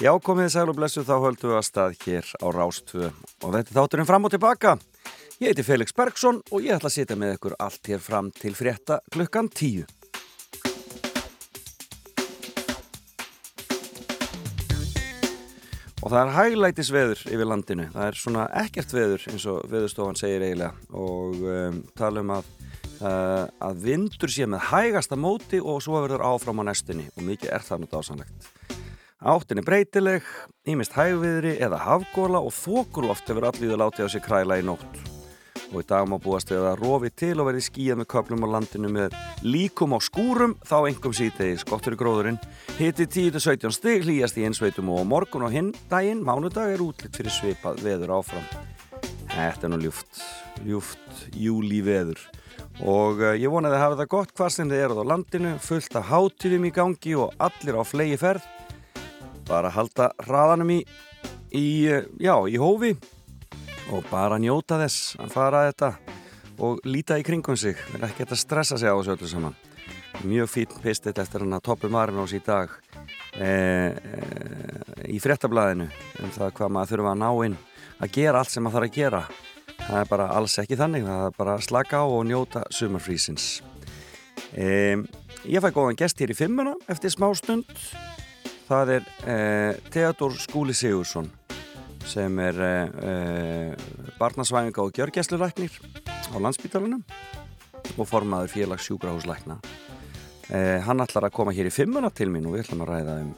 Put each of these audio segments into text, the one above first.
Já, komið sæl og blessu þá höldum við að stað hér á Rástvö og þetta þátturinn fram og tilbaka. Ég heiti Felix Bergsson og ég ætla að sitja með ykkur allt hér fram til frétta klukkan tíu. Og það er hæglætis veður yfir landinu. Það er svona ekkert veður eins og veðurstofan segir eiginlega og um, tala um að, uh, að vindur sé með hægasta móti og svo verður áfram á næstunni og mikið er það náttúrulega ásanlegt. Áttin er breytileg, ímist hægviðri eða hafgóla og þokuloft hefur allir látið á sig kræla í nótt. Og í dag má búast við að rofi til og verði skíjað með köplum á landinu með líkum á skúrum þá engum síðdegi skottur í gróðurinn. Hitti 10-17 stig hlýjast í einsveitum og morgun og hinn daginn, mánudag er útlitt fyrir svipað veður áfram. Þetta er nú ljúft ljúft júli veður og uh, ég vonaði að hafa það gott hvað sem þið eruð á landinu fullt af hátíðum í gangi og allir á flegi ferð bara halda hraðanum í, í já, í hófi og bara njóta þess að fara að þetta og líta í kringum sig. Verða ekki að stressa sig á þessu öllu saman. Mjög fín pistill eftir hann að toppu Marinós í dag e, e, í frettablaðinu um það hvað maður þurfa að ná inn að gera allt sem maður þarf að gera. Það er bara alls ekki þannig það er bara að slaka á og njóta sumarfrísins. E, ég fæ góðan gest hér í fimmuna eftir smá stund það er e, Theodor Skúli Sigursson sem er uh, barnasvæfinga og gjörgæsluræknir á landsbytalanum og formaður félags sjúkrahúslækna. Uh, hann ætlar að koma hér í fimmuna til mín og við ætlum að ræða um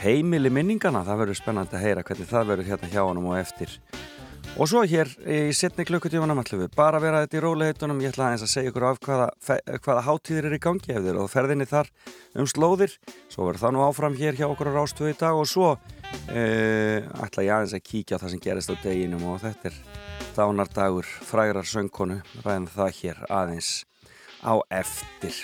heimili minningana, það verður spennandi að heyra hvernig það verður hérna hjá hann og eftir og svo hér í setni klukkutímanum ætlum við bara að vera þetta í róliheitunum ég ætla að segja ykkur af hvaða, hvaða hátíðir er í gangi eftir og ferðinni þar um slóðir, svo verður það nú áfram hér hjá okkur á Rástvöðu í dag og svo Uh, ætla ég aðeins að kíkja á það sem gerist á deginum og þetta er dánardagur frægrar söngkonu. Ræðan það hér aðeins á eftir.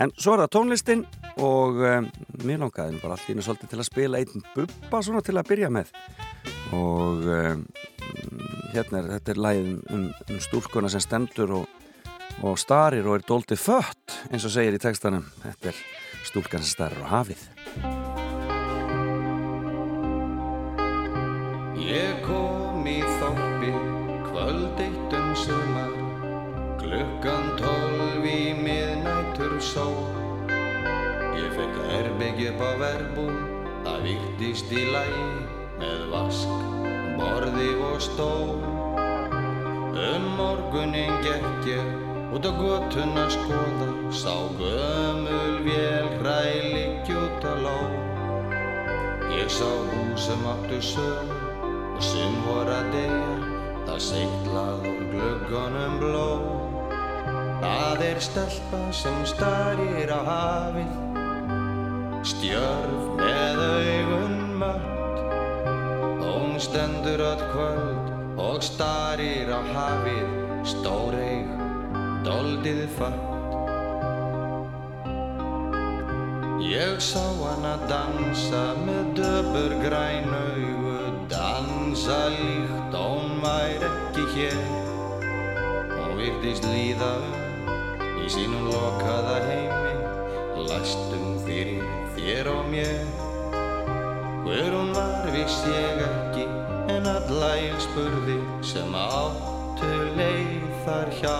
En svo er það tónlistin og um, mér langaði bara allir svolítið til að spila einn buppa svona til að byrja með og um, hérna er þetta er lægin um, um stúlkuna sem stendur og, og starir og er doldið fött eins og segir í textanum. Þetta er stúlkan sem starir á hafið. Ég kom í þoppi kvöld eitt um sumar Glukkan tólf í miðnættur sól. Ég fekk herbyggja upp á verbu Það virtist í lægi með vask, borði og stól. Um morgunin gekk ég út á gotuna skoða Sá gömul vél hræliggjút að ló Ég sá húsum áttu sög og sum voru að deyja það seitlað úr gluggunum bló. Það er stelpa sem starir á hafið stjörf með augun hún stendur öll kvöld og starir á hafið stóreig, doldið fött. Ég sá hana dansa með döpur græn augu dansa líkt hún væri ekki hér. Og virtist líða í sínum lokaða heimi lastum fyrir þér og mér. Hver hún var viss ég ekki alla ég spurði sem áttu leið þar hjá.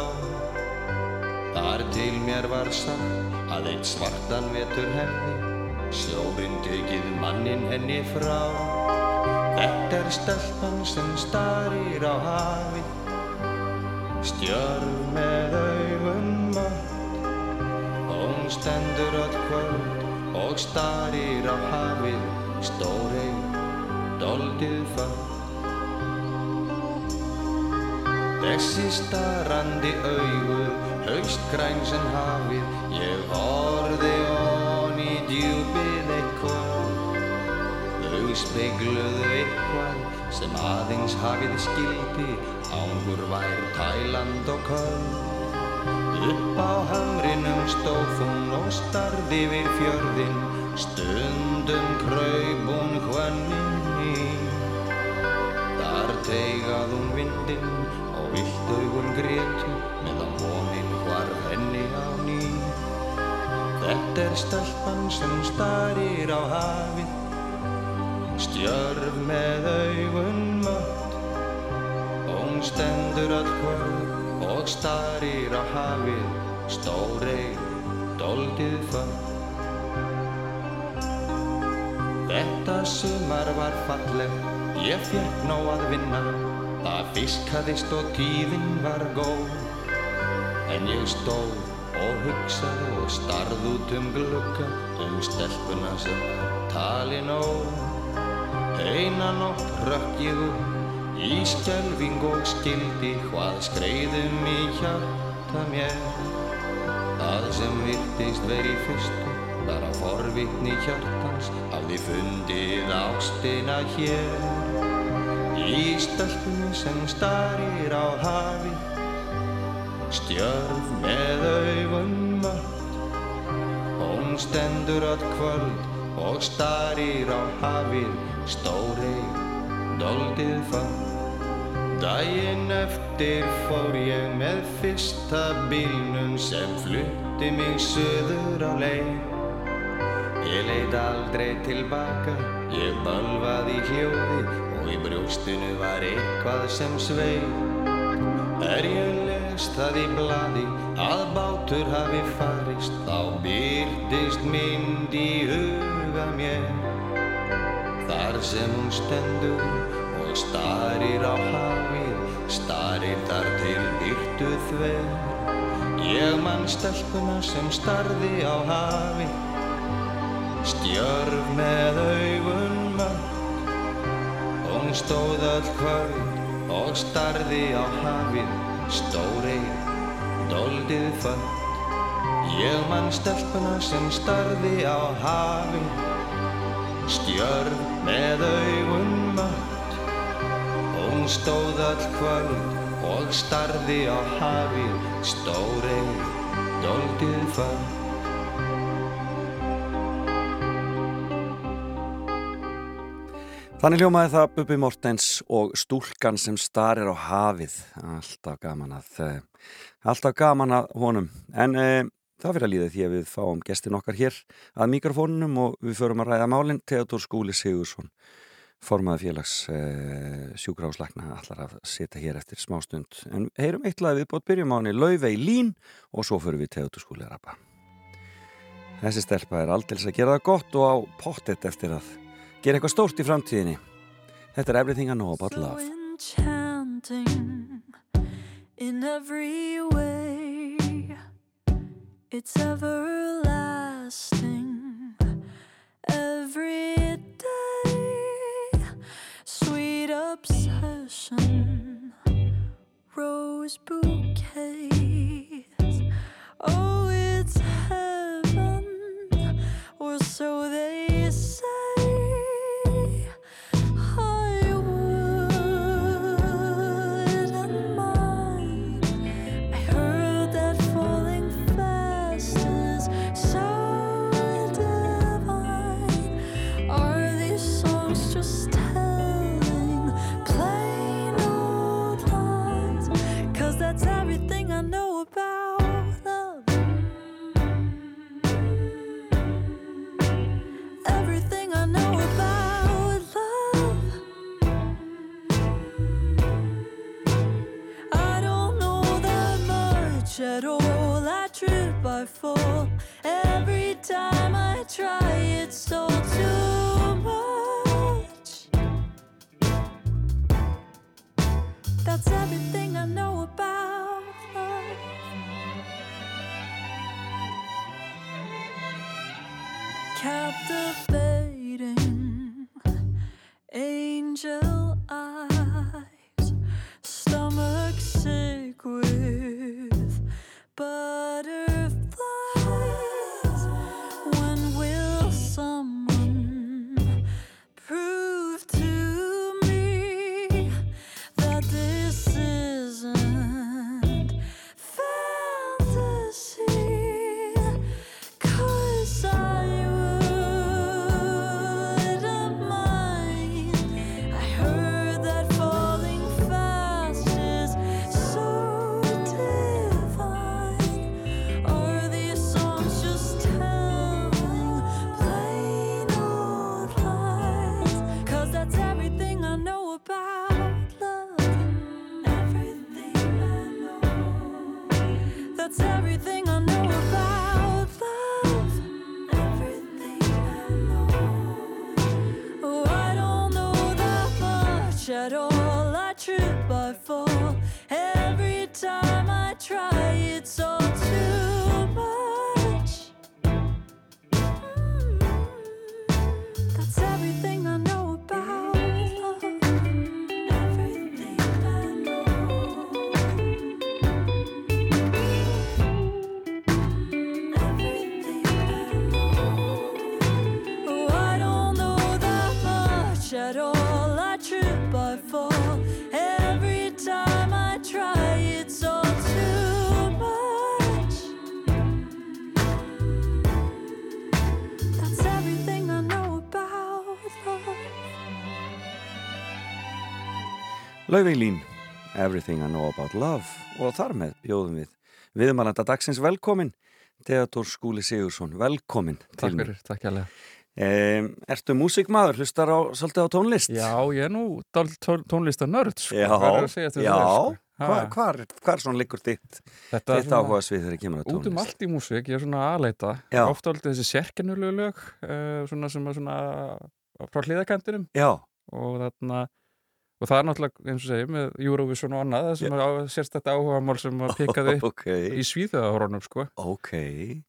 Þar til mér var sagt að eitt svartan vetur hefði sjórin tekið mannin henni frá. Þetta er stelpan sem starir á hafið stjörf með augum mött. Hún stendur öll kvöld og starir á hafið stórið, doldið fött Þessi starrandi augu haust græn sem hafið ég horfi hon í djúpið eitthvað. Þau speigluðu eitthvað sem aðeins hafið skildi ángur vær Tæland og Köld upp á hamrinum stóð hún og starði við fjörðin stundum kraupun hvanninni þar teigað hún vindin og vilt augun gretu meðan vonin hvar henni á ný. Þetta er stelpann sem starir á hafið Stjörf með augun mött. Hún stendur að kvöld og starir á hafið Stórið, doldið fött Þetta sumar var falleg, ég fjekk nóg að vinna. Það fiskaðist og tíðin var góð. En ég stóð og hugsaði og starð út um glukka um stelpuna sem tali nóg. Einan og rökk ég upp í skjelving og skildi hvað skreiðum í hjarta mér. Það sem virtist veri fyrstu bara forvittni hjartans hafði fundið ástina hér í stelpunni sem starir á hafi stjörf með augun mött. Hún stendur öll kvöld og starir á hafið. Stórið, doldið fann Dægin eftir fór ég með fyrsta bílnum sem flutti mig söður á leið. Ég leit aldrei tilbaka, ég balvaði hljóði og í brjóstinu var eitthvað sem sveið. Er ég lest það í bladi að bátur hafi farist, þá byrtist mynd í huga mér. Þar sem hún stendur og starir á hafið, starir þar til byrtu þver. Ég mann stelpuna sem starði á hafið, Stjörf með mött Hún stóð öll kvöld og starði á hafið Stórið, doldið fött Ég mann stelpuna sem starði á hafið Stjörf með augun mött. Hún stóð öll kvöld og starði á hafið Stórið, doldið fött Þannig hljómaði það Bubi Mortens og stúlkan sem starir á hafið. Alltaf gaman að, uh, alltaf gaman að honum. En uh, það fyrir að líða því að við fáum gestin okkar hér að mikrofónunum og við förum að ræða málinn. Theodor Skúli Sigursson, formaði félags uh, sjúkráslækna, allar að setja hér eftir smá stund. En heyrum eitt lag við bótt byrjum á henni Lauvei Lín og svo förum við Theodor Skúli að rappa. Þessi stelpa er aldils að gera það gott og á pottet eftir að gera eitthvað stórt í framtíðinni. Þetta er Everything I Know About Love. So enchanting in every way. It's everlasting every day. Sweet obsession Rose bouquets. Oh, it's heaven. Or so they at all. I trip, I fall. Every time I try, it's all too much. That's everything I know about love. Captivating angel Laufey Lín, Everything I Know About Love og þar með bjóðum við viðmælanda dagsins velkomin Theodor Skúli Sigursson, velkomin Takk fyrir, takk hérlega. um, Ertu músikmaður, hlustar á, svolítið á tónlist? Já, ég er nú tónlistar nörd, sko. Já, já. sko? Hvar, hvar, hvar svona liggur þitt, Þetta þitt áhuga svið þegar kemur á tónlist? út um allt í músík, ég er svona aðleita. Ofta aldrei þessi sérkennulegu lög, uh, svona sem er svona frá hliðakantinum og þarna og það er náttúrulega, eins og segja, með Eurovision og annað, sem er sérstætt áhuga mál sem að pekaði upp ok, í svíþöðahorunum, sko. ok,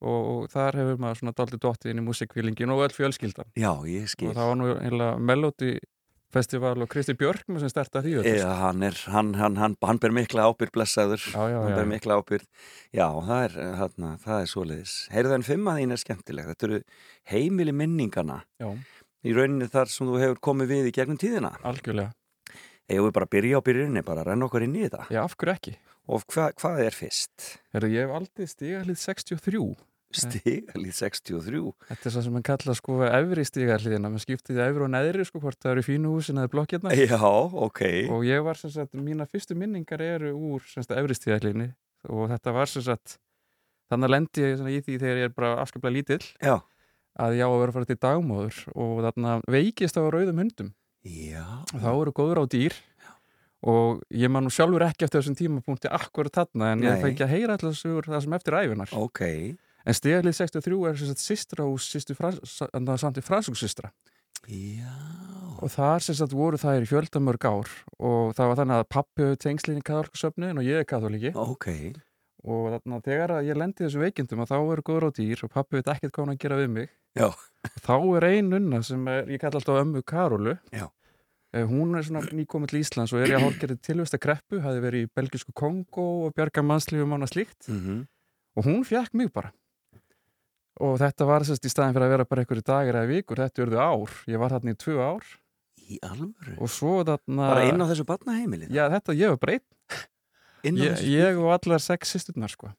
Og, og þar hefur maður svona daldi dottið inn í músikvílingin og öll fjölskyldan. já, ég skil. Og það var nú einlega Melody Festival og Kristi Björk sem startaði því öllu, sko. Eða, hann, er, hann, hann, hann, hann ber mikla ábyrg blessaður, Já, já, hann já. ber mikla ábyrg, já, það er, þarna, það er svoleiðis. Heyrðu en fimma þín er skemmtileg, þetta eru heimili minningana Já, í rauninni þar sem þú hefur komið við í gegnum tíðina. algjörlega. Eigum við bara byrja á byrjunni, bara renna okkur inn í þetta. Já, af hverju ekki? Og hva, hvað er fyrst? Heru, ég hef aldrei stigalið 63. Stigalið 63. Þetta er það sem mann kalla sko efri stigaliðina. Man skiptið efri og neðri sko hvort það eru fínu húsin eða blokkjarnar. Já, ok. Og ég var sem sagt, mína fyrstu minningar eru úr sem sagt efri stigaliðinni og þetta var sem sagt, þannig að lendi ég í því þegar ég er bara afskaplega lítill Já. að ég á að vera að fara til dagmóður og þarna veikist á rauðum hundum. Já. Og þá eru góður á dýr og ég man nú sjálfur ekki eftir þessum tímapunkti akkurat þarna en Nei. ég fengi að heyra alltaf það sem eftir æfinar. Ok. En stegalið 63 er sagt sýstra hús sýstu samt í fransúksýstra Já. og þar sagt voru þær í fjöldamörg ár og það var þannig að pappi hefur tengslinni í katholkasöfnin og ég er katholiki Ok. og þannig að þegar ég lendi þessum veikindum að þá eru góður á dýr og pappi veit ekkert hvað hann að gera við mig Já. þá er ein nunna sem er, ég kalla alltaf ömmu Karolu. Já. Eh, hún er svona nýkomið til Íslands og er í að hálgerði tilvista kreppu, hafi verið í belgisku Kongo og bjarga mannslífum ána slíkt. Mm og hún fjekk mig bara. Og þetta var sérst í staðin fyrir að vera bara einhverju dagir eða vikur, þetta verðu ár. Ég var þarna í tvö ár. Í alvöru? og svo þarna Bara inn á þessu barnaheimilið? já þetta, ég var bara einn. Inn á ég, ég og allar sex sýsturnar sko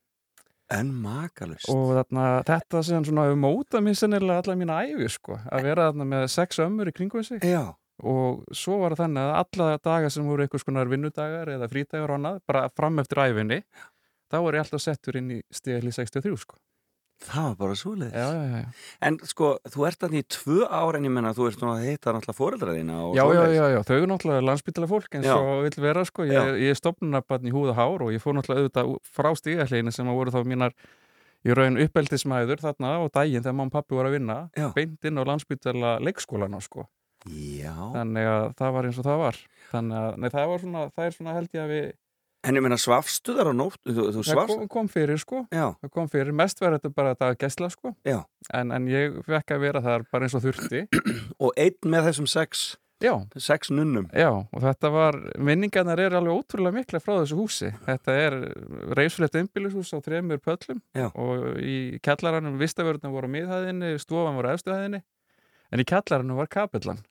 En makalust. og þarna, þetta sem svona hefur mótað mér sennilega allar mína æfi sko að vera þarna með sex ömmur í kringum sig Já. og svo var það þannig að alla daga sem voru einhvers konar vinnudagar eða frídagar og annað, bara fram eftir æfinni þá var ég alltaf settur inn í stíðli 63 sko Það var bara svoleiðis. já, já, já, já. En sko, þú ert þarna í tvö ár en ég menna að þú ert svona að hitta náttúrulega fóreldra þína og Já, já, svoleiðis. já, já, þau eru náttúrulega landsbytala fólk eins Já. og vill vera sko, ég, Já. ég er stopnarbarn í húð og hár og ég fór náttúrulega auðvitað frá stígahleginu sem að voru þá mínar í raun uppeldismæður þarna á daginn þegar mamma og pappi voru að vinna Já. beint inn á landsbytala leikskólana sko, Já. þannig að það var eins og það var þannig að, nei, það var svona, það er svona held ég að við, En ég menna svafstu þar á nótt? Þú, þú það kom, kom fyrir sko Já. það kom fyrir, mest var þetta bara þetta gæsla sko en, en ég fekk að vera þar bara eins og þurfti Og einn með þessum sex, já, sex nunnum. Já, og þetta var, minningarnar er alveg ótrúlega mikla frá þessu húsi. Þetta er reysflett einbýlishús á þremur pöllum Já. og í kjallaranum vistavörðunum voru á miðhæðinni, stofan voru á efstuhæðinni, en í kjallaranum var kapillan.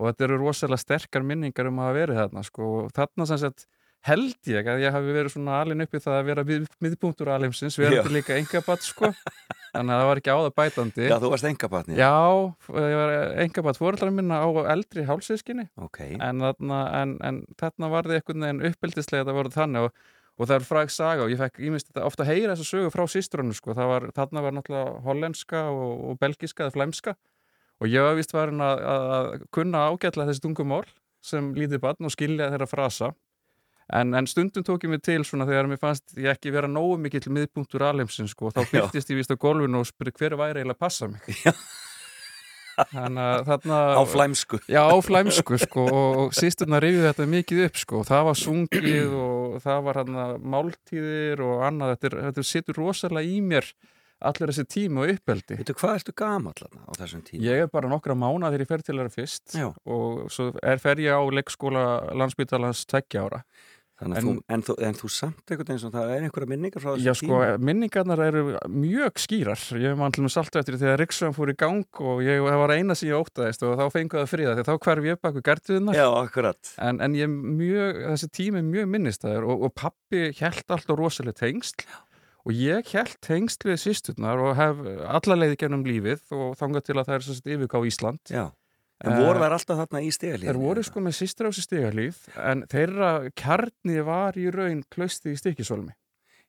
Og þetta eru rosalega sterkar minningar um að hafa verið þarna, sko, og þarna sem sagt held ég að ég hafi verið svona alin upp í það að vera mið, miðpunktur alheimsins, Já. verið líka engabatt, sko, þannig að það var ekki áða bætandi. Já, þú varst engabatni. Já, ég var engabatt fóreldrar minna á eldri hálsískinni Ok. en en, en þarna var þið einhvern veginn uppeldislega þetta voru þannig og, og það er fræg saga og ég fekk þetta ofta að heyra þessa sögu frá sístrunum sko. Það var, þarna var náttúrulega hollenska og, og belgiska eða flæmska og ég var vist varin að, að, að kunna ágætla þessi tungumál sem lítið barn og skilja þeirra frasa en, en stundum tók ég mig til svona þegar mér fannst ég ekki vera nógu mikill miðpunktur alheimsins sko. þá Já. byrtist ég vist á gólfinu og spurði hver væri eiginlega að passa mig þannig að þarna á flæmsku Já, á flæmsku sko og, og sýsturna rifið þetta mikið upp sko það var sungið og það var hann máltíðir og annað þetta, er, þetta situr rosalega í mér allir þessi tími og uppeldi Veitu, hvað ertu gamall þarna á þessum tíma? Ég er bara nokkra mána þegar ég fer til þeirra fyrst Já. og svo er, fer ég á leikskóla landsbytalans tveggja ára að En- þú, en, þú, en þú samt einhvern veginn sem það er einhverja minningar frá þessum Já sko, tíma? minningarnar eru mjög skýrar. Ég til með saltu eftir því þegar Riksvöðan fór í gang og ég, var eina sem ég óttaðist og þá fengu það friða því þá hverf ég baku gertuðunar Já, akkurat. En, en ég mjög, þessi tími er mjög minnistæður og, og pappi held alltaf rosalega tengsl og ég held tengsl við sýsturnar og hef alla leiði gennum lífið og þangað til að það er svo sett yfirká Ísland. Já, en Eh, voru þær alltaf þarna í stegalíð? Þeir voru sko með sýstur á sér stigalíf en þeirra kjarni var í raun klausti í stykkisólmi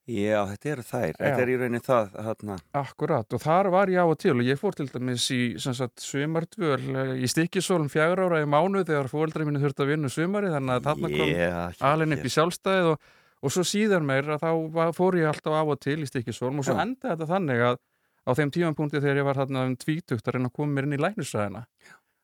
Já, þetta eru þær, þetta Já. er í rauninni það þarna, Akkurat og þar var ég á og til og ég fór til dæmis í sumardvöl eh, í stykkisólum fjagur ára í mánu þegar fóreldra mínu þurfti að vinna sumari þannig að þarna kom yeah, alveg upp í sjálfstæðið og, og svo síðan meir að þá fór ég alltaf á og til í stykkisólum og svo Já. endaði þetta þannig að á þeim tímapunkti þegar ég var þarna um tvítugt að reyna að koma mér inn í læknisræðina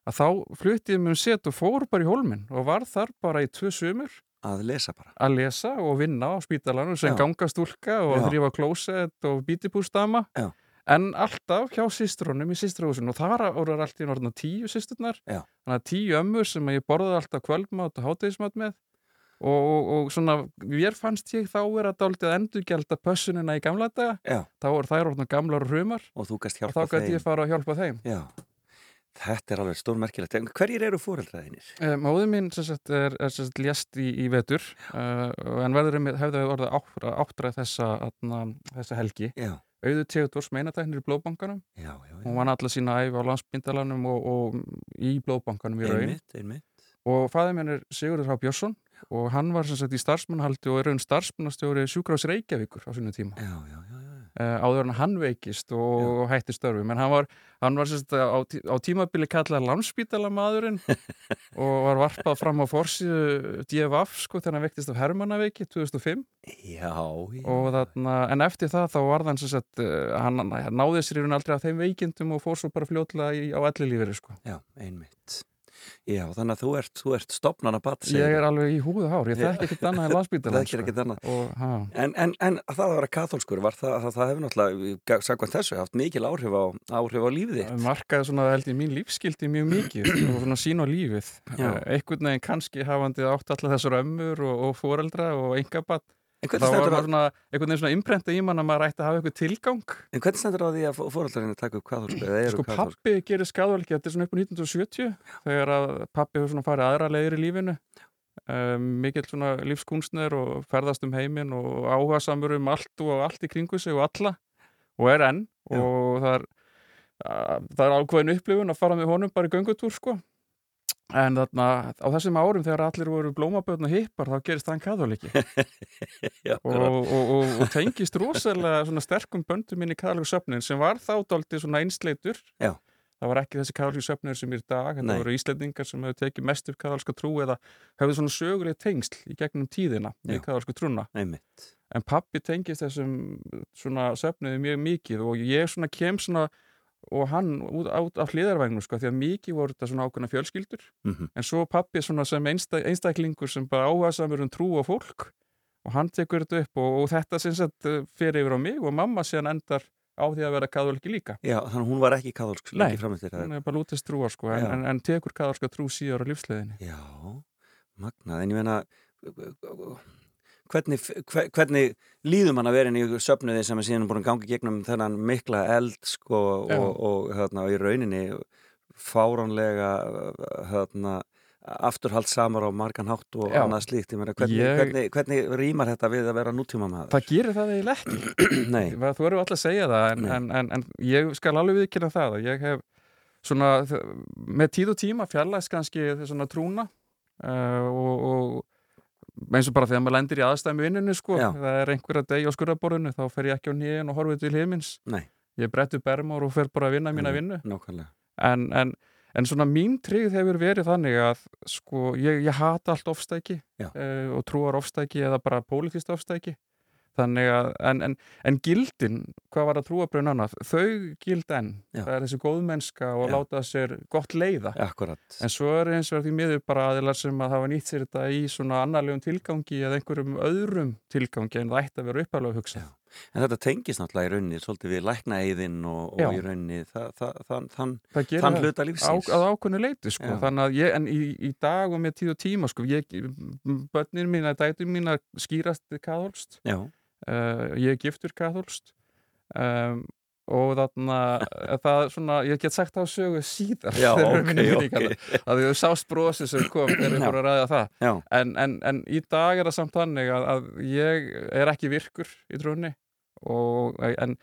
að þá flutti ég mér um set og fór bara í hólminn og var þar bara í tvö sumur. Að lesa bara. Að lesa og vinna á spítalanum sem gangastúlka og Já. þrýfa klósett og bítipústama Já. en alltaf hjá sýstrunum í sýstrahúsinu og þar voru allt í orðina tíu sýsturnar þannig að tíu ömmur sem ég borðaði alltaf kvöldmátt og hátegismátt með. Og, og, og svona, mér fannst ég þá vera dálítið að endurgelda pössunina í gamla daga. Já, þá voru þær orðna gamlar og hrumar og og þá gæti ég fara að hjálpa þeim. Já, þetta er alveg stórmerkilegt. Hverjir eru fóreldraðinir? Eh, Móður mín sagt, er, er sagt, lést í, í vetur uh, en verður með, hefði orðið áttræð, áttræð þessa, þessa helgi. Já, auður Teodors meinatæknir í blóðbankanum. Já, já, hún vann alla sína æfi á landsbyndalanum og, og í blóðbankanum í raun. Einmitt, einmitt. Og fæði minn er Sigurður Há Björnsson og hann var sagt í starfsmannhaldi og er raun starfsmannastjóri Sjúkrás Reykjavíkur á sínum tíma. Já, já, já, áður en hann veikist og, og hætti störfum. En hann var, hann var sagt, á, tí- á tímabili kallað landsbítalamadurinn og var varpað fram á forsíðu DFF sko þegar hann veiktist af Hermannaveiki 2005 Já, já. Og þarna, en eftir það þá var hann sem sagt, uh, hann, hann náði sér í raun aldrei af þeim veikindum og fór svo bara fljótlega í, á allir líferi sko. Já, einmitt Já, þannig að þú ert, þú ert stopnana bat Ég er alveg í húðu hár, ég þekki ekkert annað en landsbítalan Það er ekkert annað. Og, En, en, en það að vera katholskur, var það, það, það hefur náttúrulega, sagðan þessu, haft mikil áhrif á, áhrif á lífið þitt. markaði svona held ég mín lífskildi mjög mikið og svona sín á lífið. Já. Eh, veginn kannski hafandi átt allar þessar ömmur og, og foreldra og engabatt En þá var maður svona einhvern veginn svona imprenta í mann að maður ætti að hafa eitthvað tilgang? En hvernig stendur á því að fóröldarinn taka upp katholsku eða eru sko pappi gerir skadvalki þetta er svona upp á 1970 þegar að pappi hefur svona farið aðra leiðir í lífinu. Um, mikill svona lífskunstner og ferðast um heiminn og áhuga samur um allt og allt í kringu sig og alla og er enn. Já. og það er að, það er ákveðin upplifun að fara með honum bara í göngutúr sko en þarna á þessum árum þegar allir voru blómaböðn og hippar þá gerist hann kaðaliki Já, og, og, og, og tengist rosalega sterkum böndum inn í kaðalíku söfnin sem var þá svona einsleitur Já. það var ekki þessi kaðalíku söfnir sem er í dag Nei. voru Íslendingar sem hefur tekið mest upp kaðalska trú eða hefur svona söguleg tengsl í gegnum tíðina í kaðalsku trúna einmitt. en pappi tengist þessum svona söfniði mjög mikið og ég svona kem svona og hann út, út af hliðarvægnum sko, því að mikið voru þetta svona ákveðna fjölskyldur. Mm en svo pappi svona sem einsta, einstaklingur sem bara áhuga samur um trú og fólk og hann tekur þetta upp og, og þetta sem sagt eh, fer yfir á mig og mamma síðan endar á því að vera kaðolki líka. Já, þannig að hún var ekki katholsk Nei. hún er bara lútist trúar sko en, en, en tekur kaðolska trú síðar á lífsleðinni Já, magnað, en ég meina, hvernig, hve- hvernig líður mann að vera inn í söfnuði sem er síðan búin að ganga gegnum þennan mikla eld sko og, og hérna, í rauninni fáránlega hérna, afturhald samar á margan hátt og Já. annað slíkt. Ég meina, hvernig, Ég- hvernig, hvernig rýmar þetta við að vera nútíma maður? það gerir það eiginlega ekki þú eru alltaf að segja það en, en, en, en ég skal alveg viðkynna það að ég hef svona með tíð og tíma fjarlæst kannski svona trúna uh, og, og eins og bara þegar maður lendir í aðstæmi vinnunni sko, Já. það er einhver að degja á skurðaborðinu þá fer ég ekki á nýjan og horfið til himins. Nei, ég brettu bermar og fer bara að vinna mína vinnu. en, en, en svona mín tryggð hefur verið þannig að sko, ég, ég hata allt ofstæki uh, og trúar ofstæki eða bara pólitíst ofstæki þannig að, en, en, en gildin hvað var að trúabröðin annað, þau gild enn, Já. það er þessi góðmennska og Já. láta sér gott leiða. Akkurat. En svo er eins og því miður bara aðilar sem að hafa nýtt sér þetta í svona annarlegum tilgangi eða einhverjum öðrum tilgangi en það ætti að vera uppalega að hugsa. Já. En þetta tengist náttúrulega í rauninni svolítið við læknaeiðin og, og í rauninni það, það, þann, þann, þann hluta á, lífsins. að ákveðnu leiti sko. Að ég, en í, í dag og með tíð og tíma sko, ég, börnin mín að dætu mín að skýrast kaðholst. Já, uh, ég er giftur kaðholst um, og þarna það svona, ég get sagt á sögu síðar já þegar ok, minni ok minningarnar. að þau sást brosi sem kom þegar Já. fórum að ræða það en, en, en í dag er það samt þannig að, að ég er ekki virkur í trúnni og, en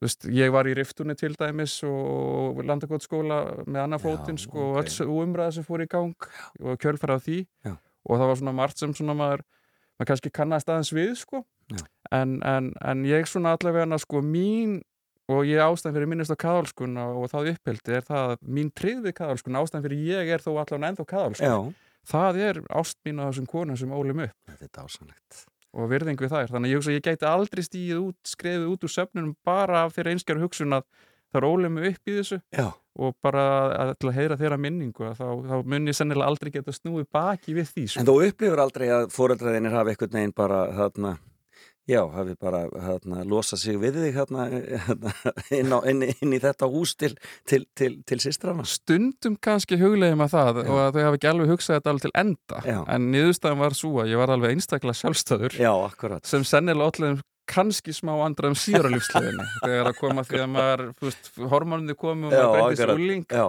þú veist, ég var í riftunni til dæmis og landakotskóla með annar Já, fótinn sko, ok. og öll umræða sem fór í gang og kjölfara af því Já. og það var svona margt sem svona maður maður kannski kannast aðeins við sko. En, en, en ég svona allavega sko mín og ég ástæðan fyrir minnist á kaðalskuna og það uppheldi er það að mín trið við kaðalskuna ástæðan fyrir ég er þó allavega ennþá kaðalskuna já, það er ást mín á þessum konum sem ólum upp þetta er dásanlegt og virðing við þær. Þannig að ég ég gæti aldrei stíð út, skrefið út úr söfnunum bara af þeirra einskjara hugsun að það er ólum upp í þessu Já, og bara að, að heyra þeirra minningu þá, þá mun ég sennilega aldrei geta snúið baki við því. Sko. en þú upplifur aldrei að fóreldraðinir hafi einhvern veginn bara þarna Já, hafi bara hérna, losa sig við þig hérna, hérna, inn, á, inn, inn í þetta hús til, til, til, til sýstrana. Stundum kannski hugleiðum að það Já. og að þau hafi ekki alveg hugsað þetta alveg til enda Já. en niðurstaðan var svo að ég var alveg einstaklega sjálfstöður Já, sem sennilega allir kannski smá andra um síra lífsleginni þegar að koma því að maður, þú veist, hormóninu komu og maður breytist Já,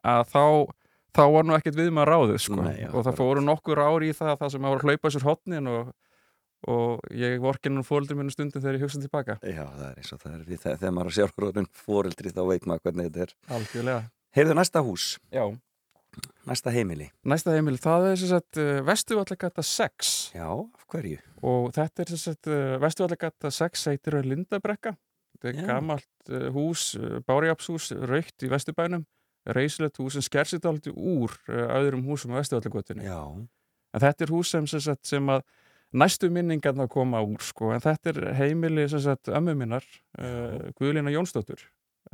að þá þá var nú ekkert við maður ráðið sko. Nei, já, og það fóru nokkur ári í það það sem maður hlaupa sér hotnin og, og ég vorkinn um fóldur minni stundum þegar ég hugsa tilbaka já, það er eins og það er við það, þegar maður er sjálfurinn fóreldri þá veit maður hvernig þetta er. algjörlega Heyrðu næsta hús, Já. næsta heimili. næsta heimil, það er sem sagt uh, Vestuvallagata 6 Já, af hverju? og þetta er sem sagt uh, Vestuvallagata 6 heitir að Lindabrekka þetta er Já. gamalt uh, hús Bárjápshús, raukt í Vesturbænum reysilegt hús sem sker sér aldrei úr öðrum húsum á Vestuvallagötunni Já, En þetta er hús sem, sem að næstu minningarna koma úr sko. en þetta er heimili sagt, ömmu minnar, uh, Guðlína Jónsdóttur.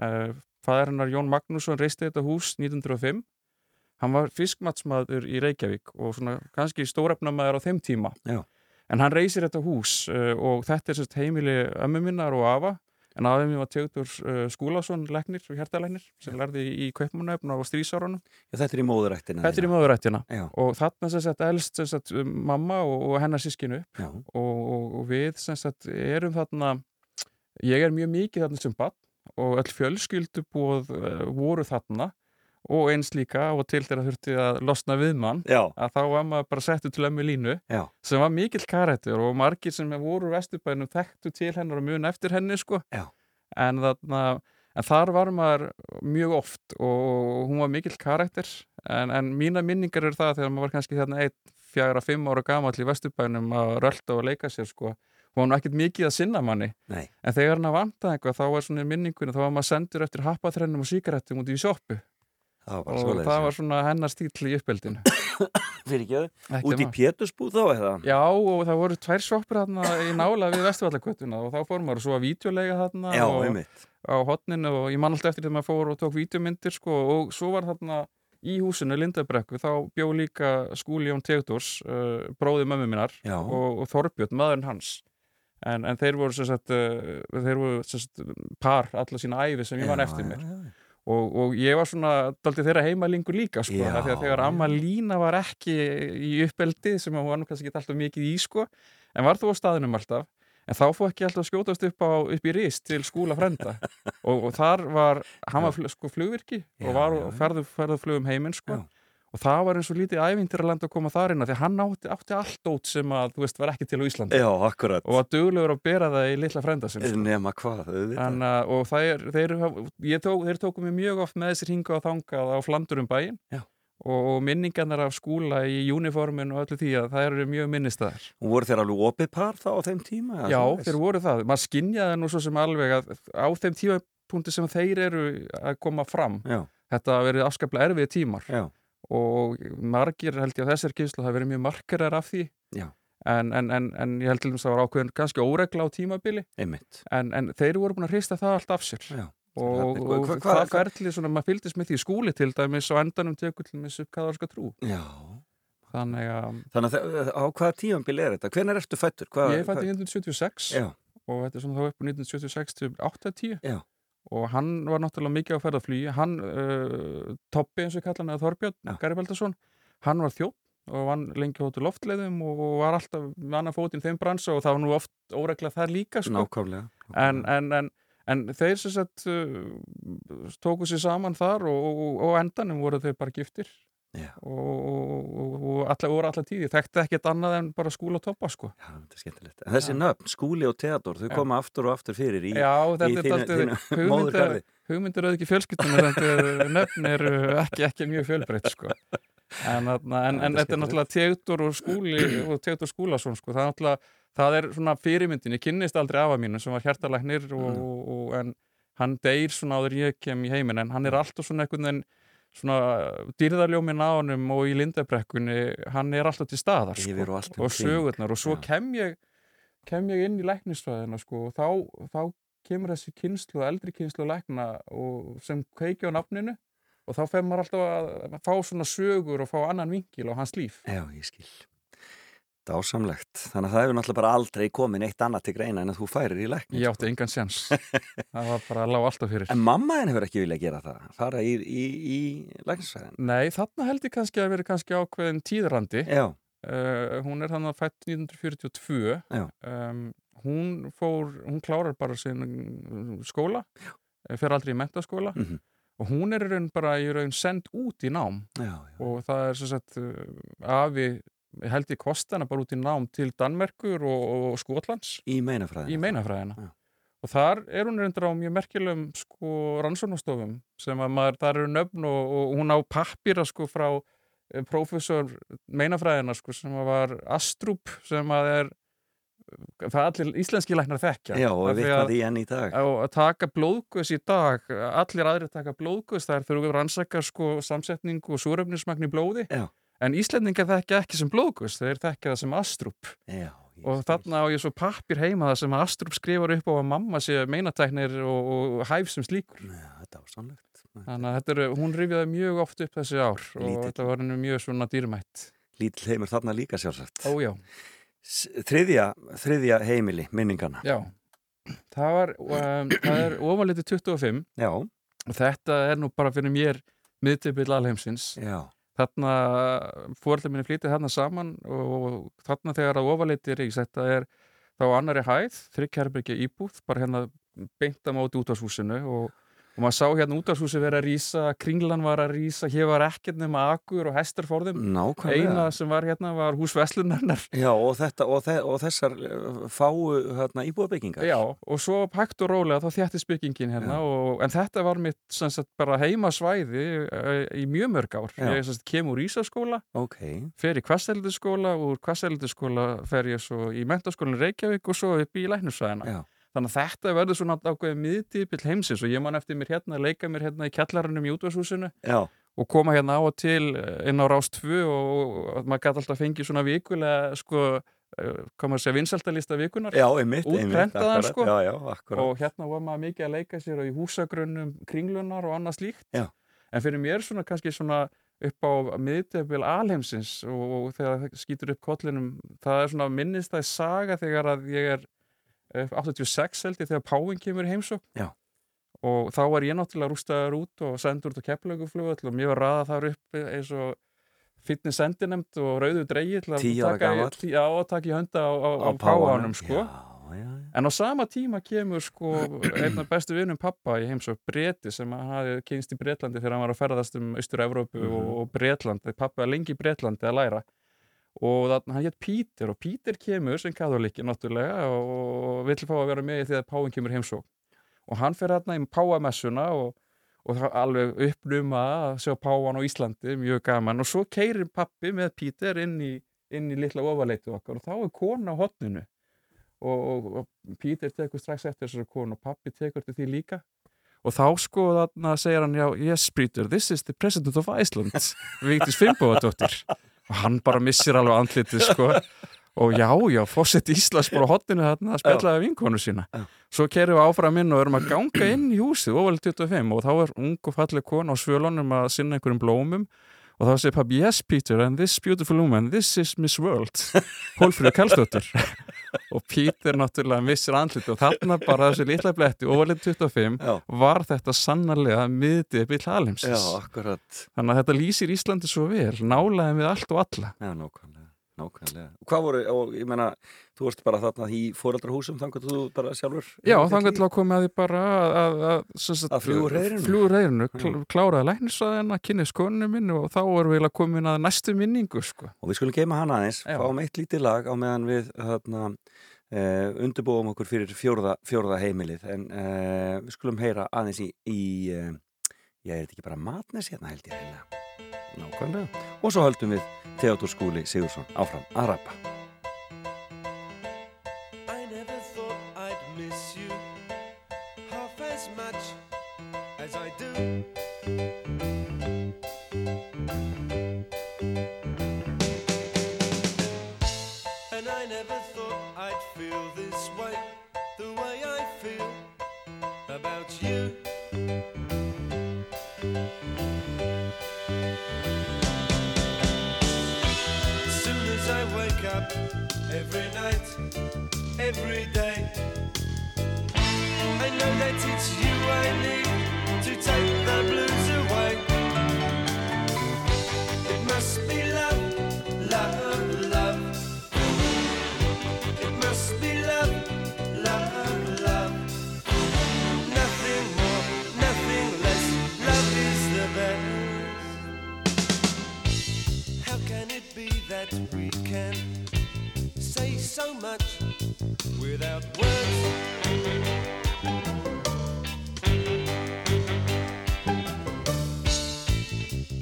Uh, Fæðar hennar Jón Magnússon reisti þetta hús 1905. Hann var fiskmatsmaður í Reykjavík og svona kannski stórefnamaður á þeim tíma. Já. En hann reisir þetta hús uh, og þetta er sagt, heimili ömmu minnar og afa. En aðeins mér var Teodor uh, Skúlason, leknir og hjertalæknir sem lærði í, í Kaupmannöfn á strísárunum. þetta er í móðurættina. Þetta er í möðurættina Já, og þarna sem sagt elst sem sagt mamma og, og hennar sískinu og, og, og við sem sagt erum þarna ég er mjög mikið þarna sem bann og öll fjölskyldubóð uh, voru þarna og eins líka og til þeirra þurfti að losna við mann já, að þá var maður bara settu til ömmu línu já, sem var mikill karættur og margir sem voru úr vesturbænum þekktu til hennar og mun eftir henni sko. En þarna en þar var maður mjög oft og hún var mikill karættur en, en mína minningar eru það þegar maður var kannski þarna einn, fjagra, fimm ára gamall í vesturbænum að rölda og leika sér sko. Hún var nú ekkert mikið að sinna manni. Nei, en þegar hann að vanta eitthvað þá var svona minningunni þá var maður sendur eftir happaþrennum og síkarettum út í var bara og svoleiðis. það var svona hennar stíl í uppeldinu Fyrir ekki Ekki Út í Pétursbúð þá eða? Já, og það voru tvær sjoppur þarna í nála við Vesturvallakvötuna og þá fór maður svo að vídeolega þarna Já, og einmitt. á hotninu og ég man alltaf eftir þegar maður fór og tók vídeomyndir sko og svo var þarna í húsinu Lindabrekku þá bjó líka skúli Jón Tegdors, uh, bróði mömmu minnar Já. og, og Þorbjörn, maðurinn hans en, en þeir voru sagt, uh, þeir voru sagt, par alla sína æfi sem ég man Já, eftir mér já, já. Og, og ég var svona daldið þeirra heimalingur líka sko, þegar amma Lína var ekki í uppeldi sem hún var nú kannski ekki alltaf mikið í sko, en var þú á staðinum alltaf en þá fóð ekki alltaf skjótast upp, á, upp í rist til skúla frenda og, og þar var, hann var sko flugvirki Já, og var já. ferðu, ferðu flugum heiminn sko Já. Og það var eins og lítið ævindir að koma þar inn því hann átti, átti allt út sem að þú veist var ekki til á Íslandi Já, og var duglegur að bera það í litla frenda sinn sko. Nema hvað. En, og þeir, ég tók, þeir tóku mig mjög oft með þessir hinga og þangað á flandur um bæinn Já. og, minningarnar af skúla í uniformin og öllu því að það eru mjög minnistæðar. Og voru þeir alveg opið par þá á þeim tíma? Já, þeir voru það. Maður skinjaði nú svo sem alveg að á þeim tímapunkti sem þeir eru að koma fram, Já, þetta verið afskaplega erfið tímar já, og margir held ég að þessar kynslu hafa verið mjög markarar af því en, en, en, en ég held til þess að það var ákveðin kannski óregla á tímabili en, en þeir voru búin að hrista það allt af sér Já. og, Hva- og hva- hvað- það ferli svona, maður fylgdist með því skúli til dæmis og endanum tekur til dæmis upp kaðarska trú Já. þannig að Þannig að á hvaða tímambil er þetta? Hvenær ertu fættur? Hvað, ég fætti 1976 Já, og þetta er svona þá upp á 1976 til 80 Já. Og hann var náttúrulega mikið á ferðarflugi hann, uh, Toppi eins og kalla hann eða Þorbjörn, Já. Garibaldason hann var þjótt og vann lengi hóttu loftleiðum og var alltaf með annar fótinn þeim bransa og það var nú oft óregla þar líka sko. nákvæmlega en, en, en, en þeir sem sagt uh, tóku sér saman þar og, og, og endanum voru þeir bara giftir Já. og, voru alla tíði þekkti ekkert annað en bara skúla og toppa sko. Já, þetta er skemmtilegt. En þessi nöfn, Skúli og Theodor, þau Já. koma aftur og aftur fyrir í, Já, í þínu, móðurgarði. hugmyndir auðvitað ekki fjölskyldunum þetta nöfn eru ekki, ekki mjög fjölbreytt sko. en, en, Já, en þetta er náttúrulega Teodor og Skúli og Teodor Skúlason sko. það er náttúrulega, það er svona fyrirmyndin ég kynnist aldrei afa mínu sem var hjartalæknir og, Mm. og, og, en hann deyr svona áður en ég kem í heiminn en hann er alltaf svona einhvern veginn svona dýrðarljómin á honum og í lindabrekkunni hann er alltaf til staðar sko og um og sögurnar og svo Já. kem ég kem ég inn í læknisfræðina sko og þá, þá kemur þessi kynslu, eldri kynslu lækna og sem kveiki á nafninu og þá fer maður alltaf að fá svona sögur og fá annan vinkil á hans líf Já, ég skil. Dásamlegt. Þannig að það hefur náttúrulega bara aldrei komin eitt annað til greina en að þú færir í lækni. ég átti engan sjans það var bara að lág alltaf fyrir En mamma henni hefur ekki viljað gera það, fara í, í, í læknisfræðin. Nei, þarna held ég kannski að vera kannski ákveðin tíðrandi Já, uh, hún er þannig að fætt 1942 Já. um, hún fór, hún klárar bara sin skóla eh, fer aldrei í mentaskóla mhm, og hún er raun bara í raun send út í nám já, já. og það er sem sagt uh, afi held ég kostana bara út í nám til Danmerkur og, og Skotlands Í meinafræðin. í meinafræðina Já. og þar er hún reyndur á mjög merkilegum sko rannsóknastofum sem að maður, þar eru nöfn og, og hún á pappira sko frá eh, prófessor meinafræðina sko sem að var Astrup sem að er það allir íslenski læknar þekkja Já, og vitna að- því enn í dag. að taka blóðguðs í dag allir aðrir taka blóðguðs þar þurfum við að rannsaka sko samsetningu og súröfnismagn í blóði Já. En Íslendingar þekkja ekki sem blóðguðs þeir þekkja það sem Astrup Já, og þarna á ég svo pappir heima það sem Astrup skrifar upp á að mamma sé meinatæknir og, og hæf sem slíkur. Já, þetta var sannlegt. þannig að er, hún rifjaði mjög oft upp þessi ár og Lítill. þetta var henni mjög svona dýrmætt. Lítill heimur þarna líka sjálfsagt. ójá, Þriðja, þriðja heimili, minningana. já. Það var, um, það er ofanliti 25 Já, og þetta er nú bara fyrir mér miðtöpill alheimsins. Já, þarna fóröldar minni flytið þarna saman og þarna þegar að ofaleitir þetta er þá á annari hæð þryggherbergja íbúð, bara hérna beint á móti útvarshúsinu og, og maður sá hérna útvarshúsi vera að rýsa kringlan var að rýsa, hér var ekkert nema akur og hestar fórðum eina sem var hérna var hús Vestlunarnar Já, og, þetta, og, þe og þessar uh, fáu hérna, íbúðabyggingar. Já, og svo hægt og rólega þá þjættist byggingin hérna og, en þetta var mitt sagt, bara heimasvæði uh, í mjög mörg ár. Já. ég sagt, kem úr Ísaskóla Ok, fer í kvasteldiskóla og úr kvasteldiskóla fer ég svo í mentaskólan Reykjavík og svo upp í læknusvæðina já, þannig að þetta verður svona ákveðið miðdýpill heimsins og ég man eftir mér hérna að leika mér hérna í kjallarannum í útvarshúsinu já, og koma hérna á og til eh, inn á Rás 2 og, maður gæti alltaf fengið svona vikulega sko, eh, hvað maður segja, vinsæltalista vikunar Útprentaðan, sko. Já, já, og hérna var maður mikið að leika sér og í húsagrönnum kringlunar og annað slíkt. Já. en fyrir mér svona kannski svona upp á miðdebil alheimsins og, og þegar það skýtur upp kollinum það er svona minnistæð saga þegar að ég er 86 held ég þegar Páin kemur í heimsók og þá var ég náttúrulega rústaður út og sendur út á keflauguflugvöll og mér var raðað þar upp eins og fitness sendinemd og rauðu dreigi til að taka í- hönda á, á, á, páanum sko. En á sama tíma kemur sko einn af bestu vinnum pappa í heimsók Breti sem hafði kynst í Bretlandi þegar hann var að ferðast um Austur-Evrópu Mhm. og, og Bretland, pappa lengi í Bretlandi að læra og þannig hann hétt Pítur og Pítur kemur sem katholiki náttúrulega og vill fá að vera með því að Páin kemur heimsók og hann fer hérna í Páamessuna og, og það alveg uppnuma að sjá Páan á Íslandi, mjög gaman. Og svo keirir pappi með Pítur inn í, inn í litla ofaleitu okkar og þá er kona á hotninu og, og, og Pítur tekur strax eftir þessari konu og pappi tekur til því líka. Og þá sko þarna segir hann já, yes Pítur, this is the president of Iceland Vigdís Finnbóðadóttir og hann bara missir alveg andlitið sko. Og já, já, fósett Íslands bara á hotninu þarna að spjallaði vinkonu sína. Svo kerum við áfram inn og erum að ganga inn í húsið óvel 25 og þá er ung og falleg kona á svölunum að sinna einhverjum blómum og þá segir pabbi, yes Peter, and this beautiful woman this is Miss World. Hólfrið Kallstóttur og Peter náttúrulega missir andlit og þarna bara þessi litla bletti óvalið 25 Já, var þetta sannarlega byrj já, alheimsins akkurat. Þannig að þetta lýsir Íslandi svo vel nálaðum við allt og alla. Já, nákvæmlega, hvað voru, og ég meina, þú varst bara þarna í fóreldrahúsum, þannig að þú bara sjálfur Já, þannig að koma að því bara að, að, að, Að Já. kl kláraði læknisraðina, kynni skoninu minn og þá erum við eiginlega komin að næstu minningu sko. Og við skulum geima hana aðeins, Já. fáum eitt lítið lag á meðan við þarna, uh, undirbúum okkur fyrir fjórða, fjórða heimilið en uh, við skulum heyra aðeins í, í uh, já, er þetta ekki bara matnes hérna held ég heimlega Nákvæmlega. Og svo höldum við Theodor Skúli Sigursson áfram að rappa. Every night, every day. I know that it's you I need to take the blues away. It must be love, love, love. It must be love, love, love. Nothing more, nothing less. Love is the best. How can it be that we can say so much without words?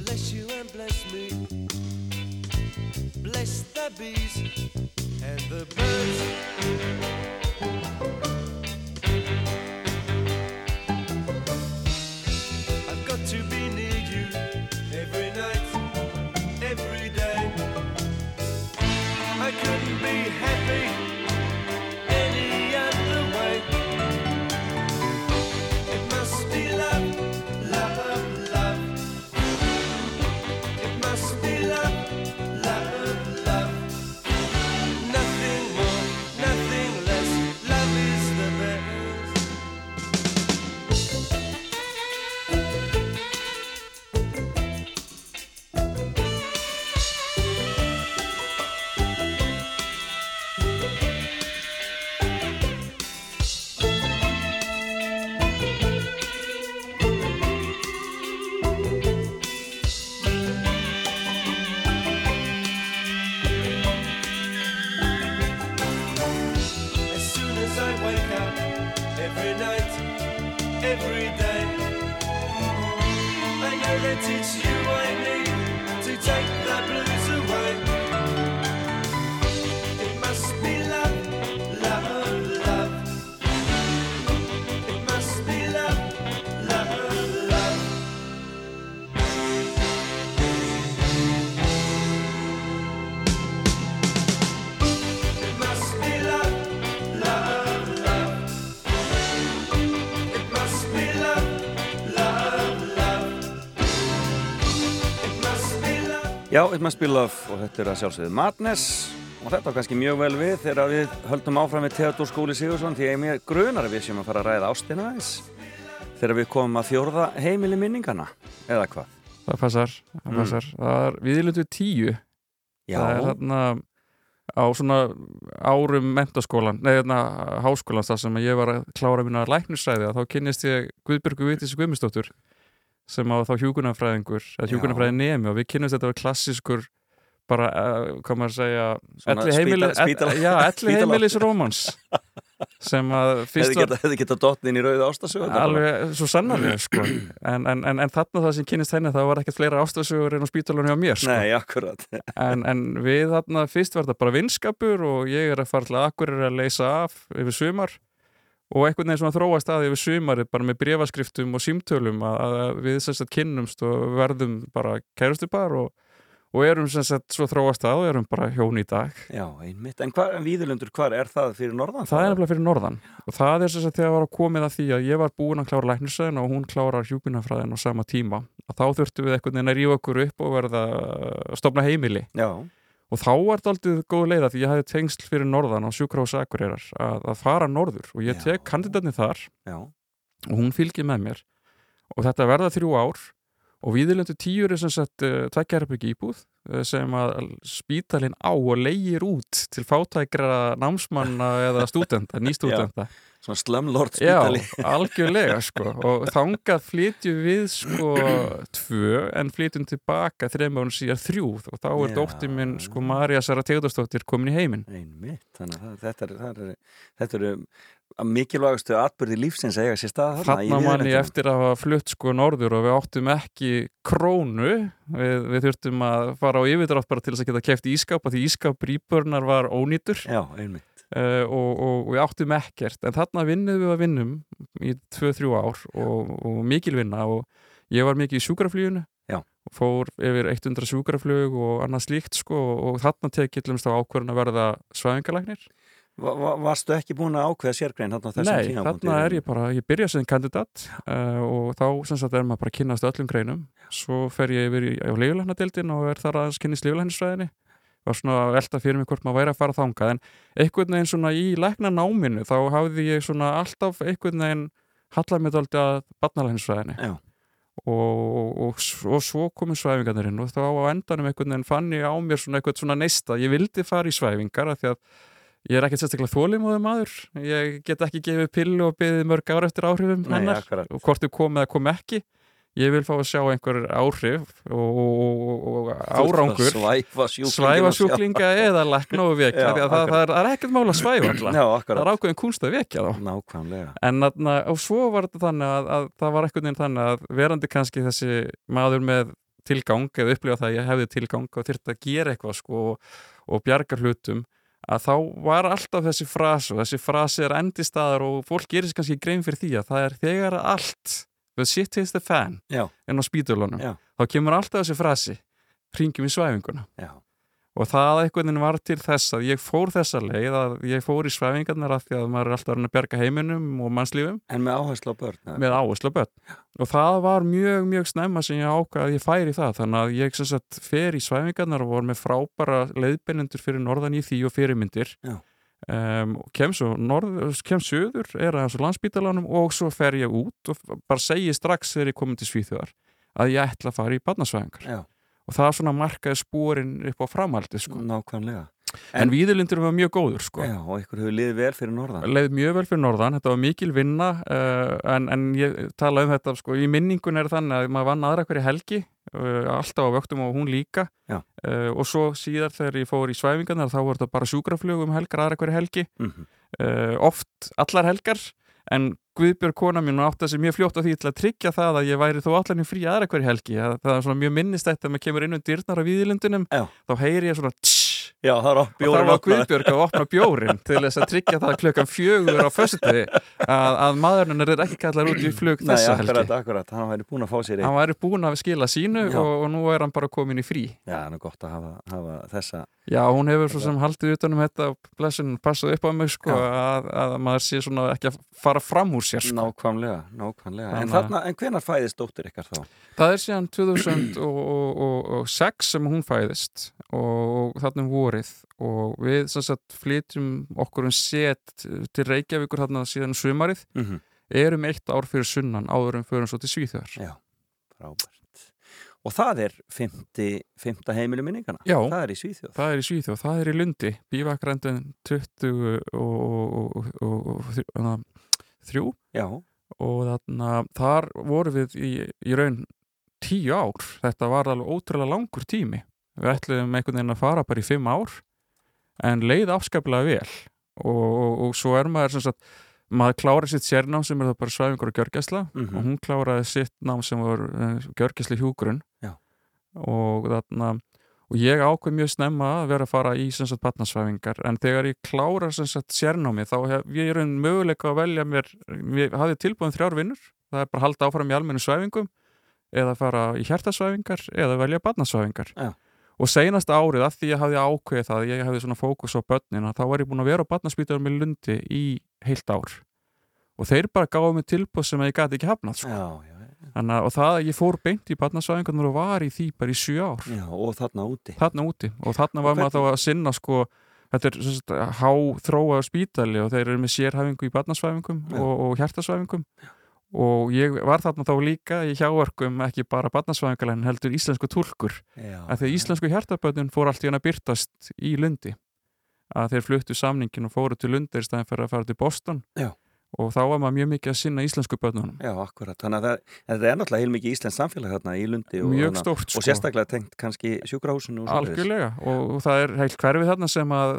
Bless you and bless me. Bless the bees and the birds. Já, It Must Be Love og þetta er að sjálfsögðu Madness. Og þetta var kannski mjög vel við þegar við höldum áfram við Theodor Skúli Sigursson því ég mér grunar að við séum að fara að ræða ástina aðeins þegar við komum að fjórða heimili minningana eða hvað? það passar, það Mm. passar. Það er viðlundu tíu. Já, það er þarna á svona árum mentaskólan, nei þarna háskólan þar sem ég var að klára mína læknisræði þá kynnist ég Guðbjörgu Vitis Guðmustóttur sem á þá hjúkunarfræðingur eða Já. hjúkunarfræði nemi og við kynnumst þetta var klassískur bara, uh, hvað maður að segja elli heimili, heimilis rómans sem að fyrst var hefði geta dottinn í rauðu ástasögu alveg svo sannarlega sko. en, en, en, en þarna það sem kynnist henni það var ekkert fleira ástasögur en á spítalunum hjá mér sko. Nei, akkurat en, en við þarna fyrst var þetta bara vinskapur og ég er að fara til að er að leysa af yfir sumar og einhvern veginn svona þróast að yfir sumari bara með brefaskriftum og símtölum að, að við að kynnumst og verðum bara kærustupar og, og erum sagt svo þróast að og erum bara hjón í dag Já, einmitt. En hvað, Víðilundur, hvað er það fyrir norðan? það er nefnilega fyrir norðan og það er sagt þegar var að komið að því að ég var búin að klára læknisöðin og hún klárar hjúkunarfræðin á sama tíma að þá þurftum við einhvern veginn að rífa okkur upp og verða að stofna heimili Já, og þá var þetta aldrei góð leiða því ég hafði tengsl fyrir norðan á sjúkrahús Akureyrar að, að fara norður og ég tek kandidatni þar já, og hún fylgir með mér. Og þetta verða þrjú ár og viðilöndu tíur er sem sagt uh, tveggjarabyggi íbúð uh, sem að spítalinn á og leigir út til fátækra námsmanna eða stúdenta, nýstúdenta svona slumlord Já, spítali. algjörlega sko og þangað flytjum við sko tvö en flytjum tilbaka þreim árun síðar þrjú og þá er Já. dóttir minn sko Marja Sara Tegðarsdóttir komin í heiminn Einmitt, þannig að þetta er, það er, þetta er að mikilvægastu atbyrði lífsins að eiga sér stað þarna í Þarna mann ég Víðilentunum. eftir að hafa flutt sko norður og við áttum ekki krónu við, við þurftum að fara á yfirdrátt bara til þess að geta keft ískap og því ískap rýpurnar var ónýtur Já, einmitt. Uh, og, og, og við áttum ekkert. En þarna vinnum við að vinnum í 2-3 ár og, og mikil vinna og ég var mikið í sjúkrafluginu. Já. og fór yfir 100 sjúkraflug og annað slíkt sko og þarna tekið til þá ákvörðun að verða svæfingalæknir Va, va, varstu ekki búin að ákveða sérgrein þarna á þessum Nei, tímapunkti? þarna er ég bara, ég byrja sem kandidat uh, og þá sem sagt er maður bara að kynnast öllum greinum. Svo fer ég yfir í, á líflæknadeildin og er þar aðeins kynnist líflæknisfræðinni var svona að velta fyrir mig hvort maður væri að fara þangað. En einhvern veginn svona í lækna náminu þá hafði ég svona alltaf einhvern veginn hallað mér dálítið að barnalæknisfræðinni. Já. og, og, og, og svo komið svæfingarnir og þá á endanum einhvern veginn fann ég á mér svona eitthvað svona neista. Ég vildi fara í svæfingar af því að ég er ekkert sérstaklega þólimóðu maður. Ég get ekki gefið pillu og beðið mörg ár eftir áhrifum Nei, hennar. akkurat. og hvort þau kom eða kom ekki ég vil fá að sjá einhver áhrif og, og, og, árangur. Svæfa sjúklinga svæfa sjúklinga eða lækna og vekja það, það, er, það er ekkert mál að svæfa alla. Já, það er ákveðin kunst að vekja þá. Nákvæmlega. En þarna, og svo var þetta þannig að, að það var einhvern veginn þannig að verandi kannski þessi maður með tilgang eða upplifa það að ég hefði tilgang og þyrfti að gera eitthvað sko og, og bjarga hlutum að þá var alltaf þessi frasi og þessi frasi er endistaðar og fólk gerir sér kannski grein fyrir því að það er þegar allt the shit hits the fan Já. en á spítulunum Já. þá kemur alltaf þessi frasi hringjum í svæfinguna Já. og það veginn var til þess að ég fór þessa leið að ég fór í svæfingarnar af því að maður er alltaf að bjarga heiminum og mannslífum En með áherslu á börn. með áherslu á börn og það var mjög, mjög snemma sem ég ákvað að ég færi það þannig að ég sagt fer í svæfingarnar og voru með frábæra leiðbennendur fyrir norðan í því og fyrirmyndir Já. Um, kem svo norð, kem söður, er aðeins á landsbítalanum og svo fer ég út og bara segi strax þegar ég komin til Svíþjóðar að ég ætla að fara í barnasvæfingar Já. og það svona markaði spórin upp á framhaldi sko. Nákvæmlega. En víðurlindur var mjög góður sko. Já, og ykkur hefur liðið vel fyrir norðan. leið mjög vel fyrir norðan, þetta var mikil vinna uh, en, en ég tala um þetta sko, í minningun er þannig að maður vann aðra hverju helgi uh, alltaf á vöktum og hún líka uh, og svo síðar þegar ég fór í svæfingarnar þá var þetta bara sjúkraflug um helgar aðra hverju helgi Mm uh, oft allar helgar en Guðbjörg kona mín átti þessi mjög fljótt á því til að tryggja það að ég væri þó allan í frí aðra hverju helgi að það er svona mjög minnistætt að maður kemur inn um dyrnar á víðilundunum Já. þá heyri ég svona tss Já, það er og þá bjórinn var. Guðbjörg að opna bjórin til þess að tryggja það klukkan fjögur á föstuði að, að maðurinn er ekki kallar út í flug Nei, þessa akkurat, helgi akkurat, hann væri búin að fá sér eitt. hann væri búin að skila sínu og, og nú er hann bara komin í frí Já, það er gott að hafa, hafa þessa. já, hún hefur svo sem haldið utanum þetta og blessun passað upp á mig sko, að, að maður sé svona ekki að fara fram úr sér sko. Nákvæmlega, nákvæmlega. En, þarna, en hvenar fæðist dóttir ykkar þá? það er síðan 2006 sem hún fæðist og, og þarna um vorið og við sagt flytjum okkur um set til Reykjavíkur þarna síðan um sumarið Mm erum eitt ár fyrir sunnan áður en förum svo til Svíþjóðar. Já, frábært. Og það er fymti, fymta heimilu minningana? Já. Það er í Svíþjóð? Það er í Svíþjóð, það er í Lundi, bívakrandin 20 og, og, og, og þarna, þar voru við í, í raun tíu ár. Þetta var alveg ótrúlega langur tími. Við ætluðum einhvern veginn að fara bara í fimm ár en leið afskaplega vel. Og, og, og svo er maður sem sagt maður kláraði sitt sérnám sem er það bara svæfingur og gjörgæsla. Mhm. og hún kláraði sitt nám sem var uh, gjörgæsli hjúgrun og þarna og ég ákveð mjög snemma að vera að fara í batnasvæfingar en þegar ég klára sem sagt sérnámi þá hef ég einn möguleika að velja mér ég hafði tilbúin þrjár vinnur. Það er bara að halda áfram í almennu svæfingum eða fara í hjertasvæfingar eða velja batnasvæfingar Já. Og seinasta árið að því ég hafði ákveðið það ég hafði svona fókus á börnina þá var ég búin að vera á barnaspítarum með lundi í heilt ár. Og þeir bara gáðu mig tilbúð sem ég gæti ekki hafnað sko. Já, já, Þannig að og það að ég fór beint í barnasvæðingarnar og var í því bara í sjö ár. Já, og þarna úti. þarna úti. Og þarna var maður þá að sinna sko, þetta er sagt, há þróa spítali og þeir eru með sérhæfingu í barnasvæfingum Já. og, og hjertasvæfingum og ég var þarna þá líka í hjáverkum ekki bara barnasvæfingar en heldur íslensku túlkur. Já, að því að íslensku hjartaböndin fór allt í hann að byrtast í Lundi. Að þeir fluttu samningin og fóru til Lundi í staðin fyrir að fara til Boston. Já. Og þá var maður mjög mikið að sinna íslensku bönnunum já, akkurat. Þannig að það, er náttúrulega heilmikið íslensk samfélag þarna í Lundi og, þarna- stórt sko. og sérstaklega tengt kannski sjúkrahúsinu og svoleiðis. Algjörlega og, og það er heilt hverfið þarna sem að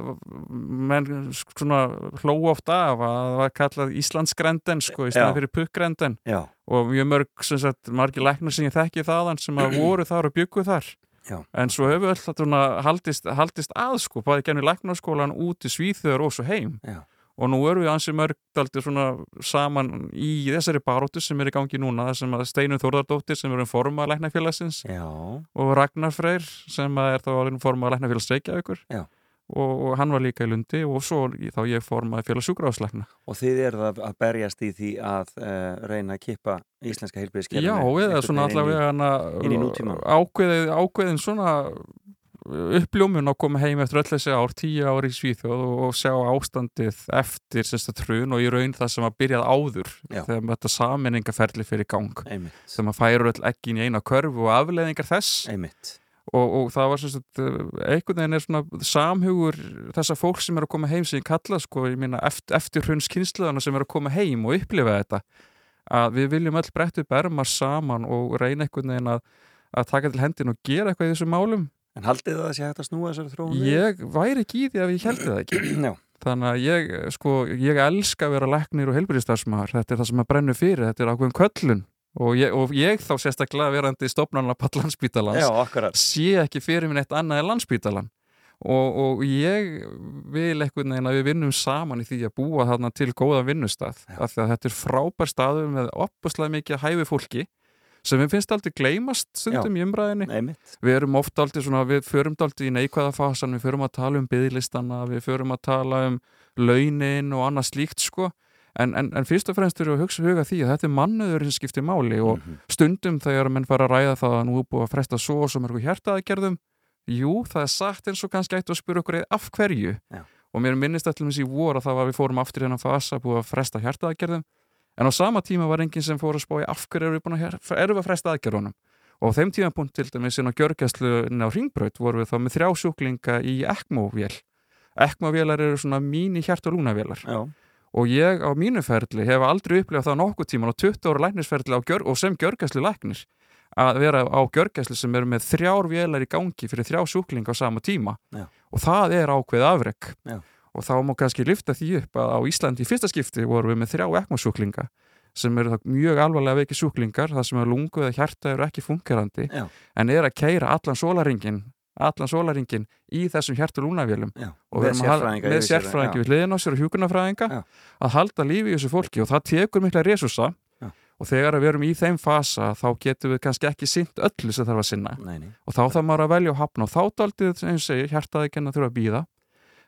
menn svona hló oft af að það var kallað Íslandsgrenden sko í Já. staðan fyrir pukkgrenden Já, og mjög mörg sem sagt margir læknar sem ég þekki þaðan sem að voru þar og byggu þar Já. en svo hefur öll haldist, haldist að sko, bæði genið læknarskólan út í Svíþjóður og svo heim Já. Og nú erum við ansi mörg daldi svona saman í þessari baróttu sem er í gangi núna þar sem að Steinun Þórðardóttir sem er um forma læknarfélagsins já, og Ragnar Freyr sem er þá orðin formaður læknafélags Reykjavíkur Já. og, og hann var líka í Lundi og svo þá ég formaði félags sjúkrafslækna og þið eruð að, að berjast í því að uh, reyna að kippa íslenska heilbyrðiskerfinu. Já, eða svona allavega ákveðin svona uppljómun að koma heim eftir öll þessi ár, tíu ár í Svíþjóð og, sjá ástandið eftir sérsta trun og í raun það sem að byrjað áður Já. þegar þetta saminningaferli fyrir gang. Einmitt, sem að færur öll ekki í eina körfu og afleðingar þess. Einmitt. og, og það var sagt eh, einhvern veginn er svona samhugur þessa fólk sem er að koma heim sem ég kalla sko, ég meina eftir, eftir hrunns kynsluðana sem er að koma heim og upplifa þetta. Að við viljum öll brettu bermar saman og reyna einhvern veginn að, að taka til hendin og gera eitthvað í þessum málum En haldið það að sé hægt að snúa þessari þróun ég væri ekki í því að ég heldi það ekki. Já, þannig að ég, sko, ég elska að vera læknir og helbriðstarfsmaður þetta er það sem að brennu fyrir, þetta er ákveðum köllun. Og ég, og ég þá sérstaklega verandi stofnanlega pall landsbítalans já, akkurat. sé ekki fyrir minn eitt annað en landsbítalan og, og ég vil einhvern veginn að við vinnum saman í því að búa þarna til góða vinnustað. Já. af því að þetta er frábær staður með opuslega mikið hæfi fólki sem við finnst aldrei gleymast stundum í umræðinni Einmitt. við erum oft aldrei svona, við förum aldrei í neikvæða fasan, við förum að tala um byðlistana, við förum að tala um launin og annað slíkt sko en, en, en fyrst og fremst eru að hugsa huga því að þetta er mannuður sem skiptir máli og Mhm. stundum þegar menn fara að ræða það að nú búið að fresta svo og svo mörgu hjertaðgerðum jú, það er sagt eins og kannski ættu að spyrja okkur af hverju Já. og mér minnist allum þessi vor að það var við fórum aftur í hennan fasa búið að fresta hjertaðgerðum en á sama tíma var enginn sem fór að í af hverju erum við búin að, að fresta aðgerðunum? Og á þeim tímapunkt til dæmis inn á gjörgæsluðin á Ringbraut vorum við þá með þrjá sjúklinga í ECMO-vél. ECMO-vélar eru svona mín í hjart- og lúnavélar og ég á mínu ferli hef aldrei upplifað það nokkuð tíman á 20 ára læknisferli gjör, og sem gjörgæslu læknir að vera á gjörgæslu sem eru með þrjár vélar í gangi fyrir þrjá sjúklinga á sama tíma. Já. og það er ákveð afrek. Já. Og þá má kannski lifta því upp að á Íslandi í fyrsta skipti vorum við með þrjá ekmasjúklinga sem eru mjög alvarlega veiki sjúklingar það sem er lungu eða hjarta eru ekki fungerandi Já. en er að keira allan sólaringin allan sólaringin í þessum hjarta lúnavélum já. og við erum að með sérfræðingi við hliðin á sér og hjúkunarfræðinga Já. að halda lífi í þessu fólki og það tekur mikla resursa og þegar við erum í þeim fasa þá getum við kannski ekki sint öllu sem þarf að sinna Nei, nei. og þá þarf maður að velja og hafna og þá daldið, eins og segir, hjartaði að þurfa að býða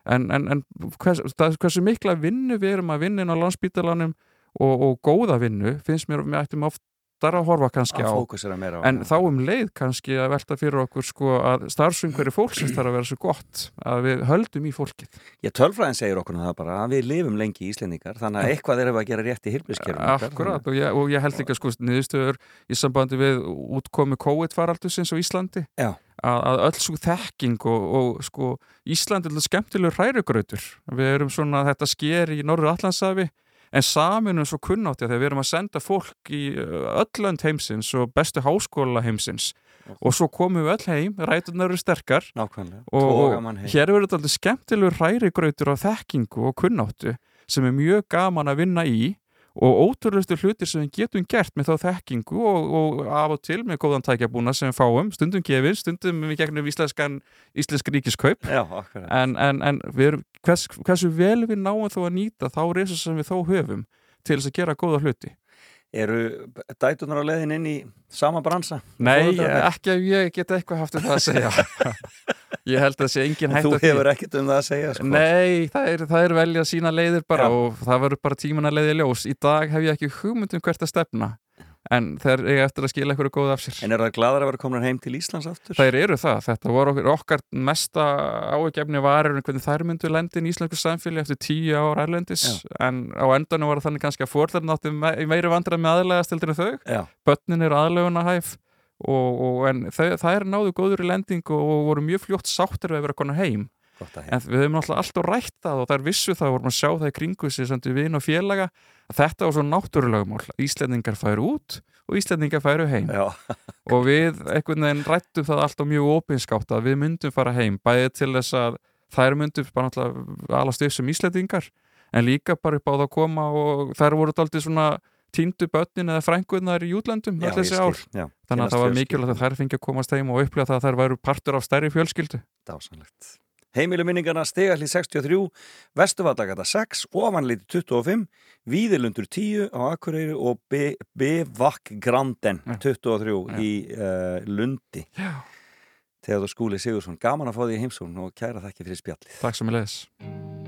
en, en, en hvers, það, hversu mikla vinnu við erum að vinna inn á landsbítalanum og, og góða vinnu finnst mér, við ættum oftar að horfa kannski Að á á En þá um leið kannski að velta fyrir okkur sko að starfsumhverju fólksins þarf að vera svo gott að við höldum í fólkið. Já, tölfræðin segir okkur nú það bara að við lifum lengi í Íslendingar þannig að eitthvað erum við að gera rétt í hilbiskerfum Akkurat og og ég held líka sko niðurstöður í sambandi við útkomi COVID-faraldusins á Íslandi Já. Að, að öll svo þekking og, og sko Íslandi er alltaf skemmtilegur hrærugrautur. Við erum svona þetta sker í Norður Allandsafi en saminum svo kunnátti að þegar við erum að senda fólk í öll lönd heimsins og bestu háskóla heimsins. Og svo komum við öll heim, rætunar eru sterkar. Nákvæmlega, og, hér verður alltaf skemmtilegur hrærigrautur á þekkingu og kunnáttu sem er mjög gaman að vinna í og ótrúlustu hlutir sem við getum gert með þá þekkingu og, og af og til með góðan tækjabúna sem við fáum, stundum gefin, stundum við gegnum íslenskan, íslensk ríkiskaup. Já, en, en, en erum, hvers, hversu vel við náum þó að nýta þá reysa sem við þó höfum til þess að gera góða hluti. Eru dætunar á leiðin inn í sama bransa? Nei, ekki að ég get eitthvað haft um það að segja Ég held að það sé engin hægt Þú hefur ekkert um það að segja sko. Nei, það er, það er velja sína leiðir bara Já. og það verður bara tíman að leiði ljós. Í dag hef ég ekki hugmynd um hvert að stefna En þeir eiga eftir að skila eitthvað góð af sér. En eru það gladar að vera komin heim til Íslands aftur? Þær eru það, þetta voru okkur, okkar mesta áhugjefni var er hvernig þær myndu lendi í íslensku samfélag eftir tíu ár erlendis en á endanum var þannig kannski að fórðar náttu me í meiri vandræð með aðlegast heldur en þau. Já, börnin eru aðleguna hæf og, og en þau, þær náðu góður í lending og voru mjög fljótt sáttir við að vera konar heim. En við höfum náttúrulega alltaf rætt það og þær vissu það og vorum að sjá það í kringu sig sem við og félaga að þetta var svo náttúrulegumál Íslendingar færu út og Íslendingar færu heim. Já, og við einhvern veginn rættum það alltaf mjög opinskátt að við myndum fara heim bæði til þess að þær myndum bara náttúrulega alast upp sem Íslendingar en líka bara upp á það að koma og þær voru daldið svona týndu börnin eða frængunar í útlöndum já, öll þessi ég ár skil. Já, þannig að það var mikilvægt að þær fengi að komast heim og upplifa það að þær væru partur af stærri fjölskyldu Dásanlegt. Heimiluminningarna stegalli 63, Vestuvallagata 6, Ofanliti 25, Víðilundur 10 á Akureyri og B- Bivak Granden Já. 23 Já. í uh, Lundi. Já. Þegar Skúli Sigursson, gaman að fá því í heimsón og kæra þakki fyrir spjallið. Takk sem ég leðis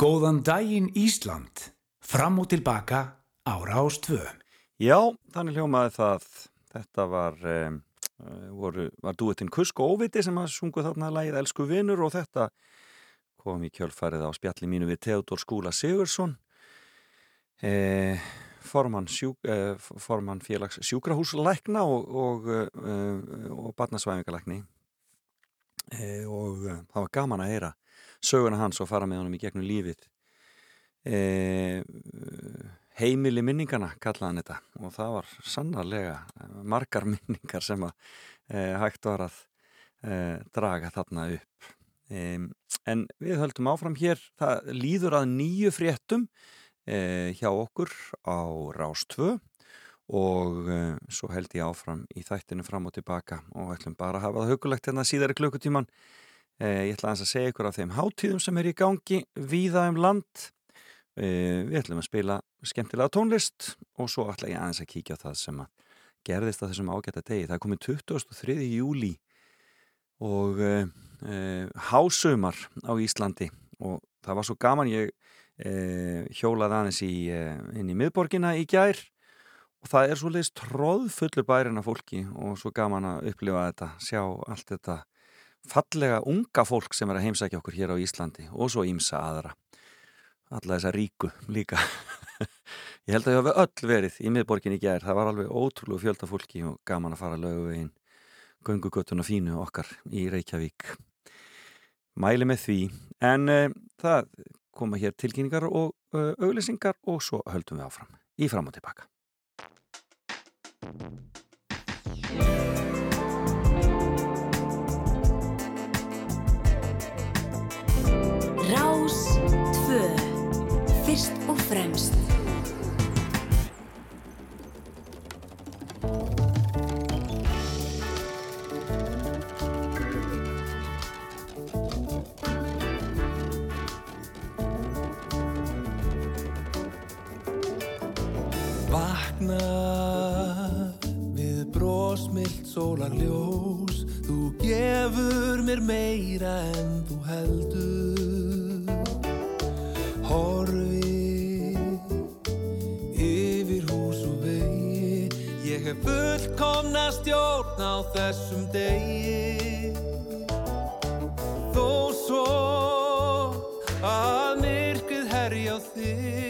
Góðan daginn Ísland, fram og tilbaka ára ás tvö. Já, þannig hljómaði það. Þetta var, voru, var duettinn Kusk og Óviti sem að sungu þarna lagið Elsku vinnur og þetta kom í kjölfarið á spjalli mínu við Theodor Skúla Sigursson, eh, formann, eh, formann félags sjúkrahúslækna og, og, uh, og barnasvæfingalækni eh, og það var gaman að heyra söguna hans og fara með honum í gegnum lífið. Eh, heimili minningana kallaði hann þetta. Og það var sannarlega margar minningar sem að e, hægt var að e, draga þarna upp. E, en við höldum áfram hér. Það líður að nýju fréttum hjá okkur á Rás 2 og svo held ég áfram í þættinu fram og tilbaka og ætlum bara að hafa það hugulegt hérna síðar í klukkutíman ég ætla að segja ykkur af þeim hátíðum sem er í gangi víða um land við ætlum að spila skemmtilega tónlist og svo ætla ég aðeins að kíkja á það sem að gerðist að þessum ágæta degi. Það er komið 23. júli og uh, uh, hásumar á Íslandi og það var svo gaman ég uh, hjólaði aðeins í, inn í miðborgina í gær og það er svo leiðist tróðfullur bærin af fólki og svo gaman að upplifa þetta, sjá allt þetta fallega unga fólk sem er að heimsækja okkur hér á Íslandi og svo ímsa aðra. Alla þessa ríku líka. Ég held að ég hafi öll verið í miðborgin í gerð, það var alveg ótrúlega fjölda fólki og gaman að fara að lögu einn gungugötuna fínu okkar í Reykjavík. Mæli með því. En uh, það koma hér tilkynningar og uh, auglýsingar og svo höldum við áfram í fram og tilbaka Fyrst og fremst. Vakna við brósmilt sólarljós. Þú gefur mér meira en þú heldur fullkomna stjórn á þessum degi. Þó svo að myrkrið herja á þig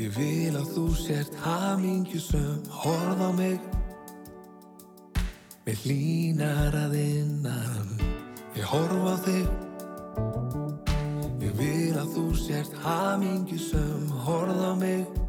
Ég vil að þú sért hamingjusum Horð á mig. Mér hlínar að innan. Ég horf á þig. Ég vil að þú sért hamingjusum Horð á mig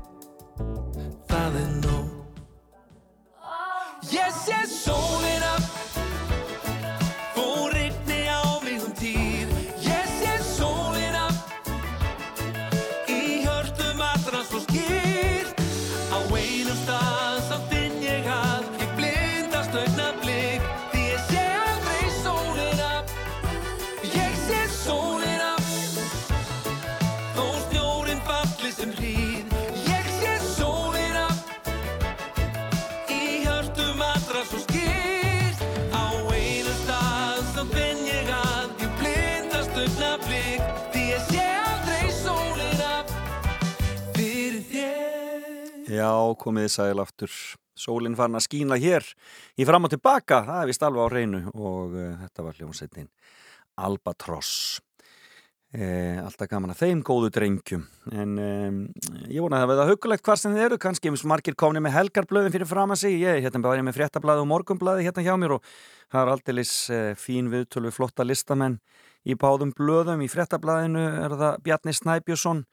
Já, komið þið sæl aftur. Sólinn fann að skína hér í fram og tilbaka, það er vist alveg á reynu og uh, þetta var hljómsveitin Albatross. Eh, alltaf gaman að þeim góðu drengjum. En um, ég vona að það veða hugulegt hvað sem þið eru, kannski eins margir komni með helgarblöðin fyrir fram að sig, ég hérna bara með fréttablaði og morgunblaði hérna hjá mér og það er aldeilis eh, fín viðtölu flotta listamenn í báðum blöðum. Í fréttablaðinu er það Bjarni Snæbjörnsson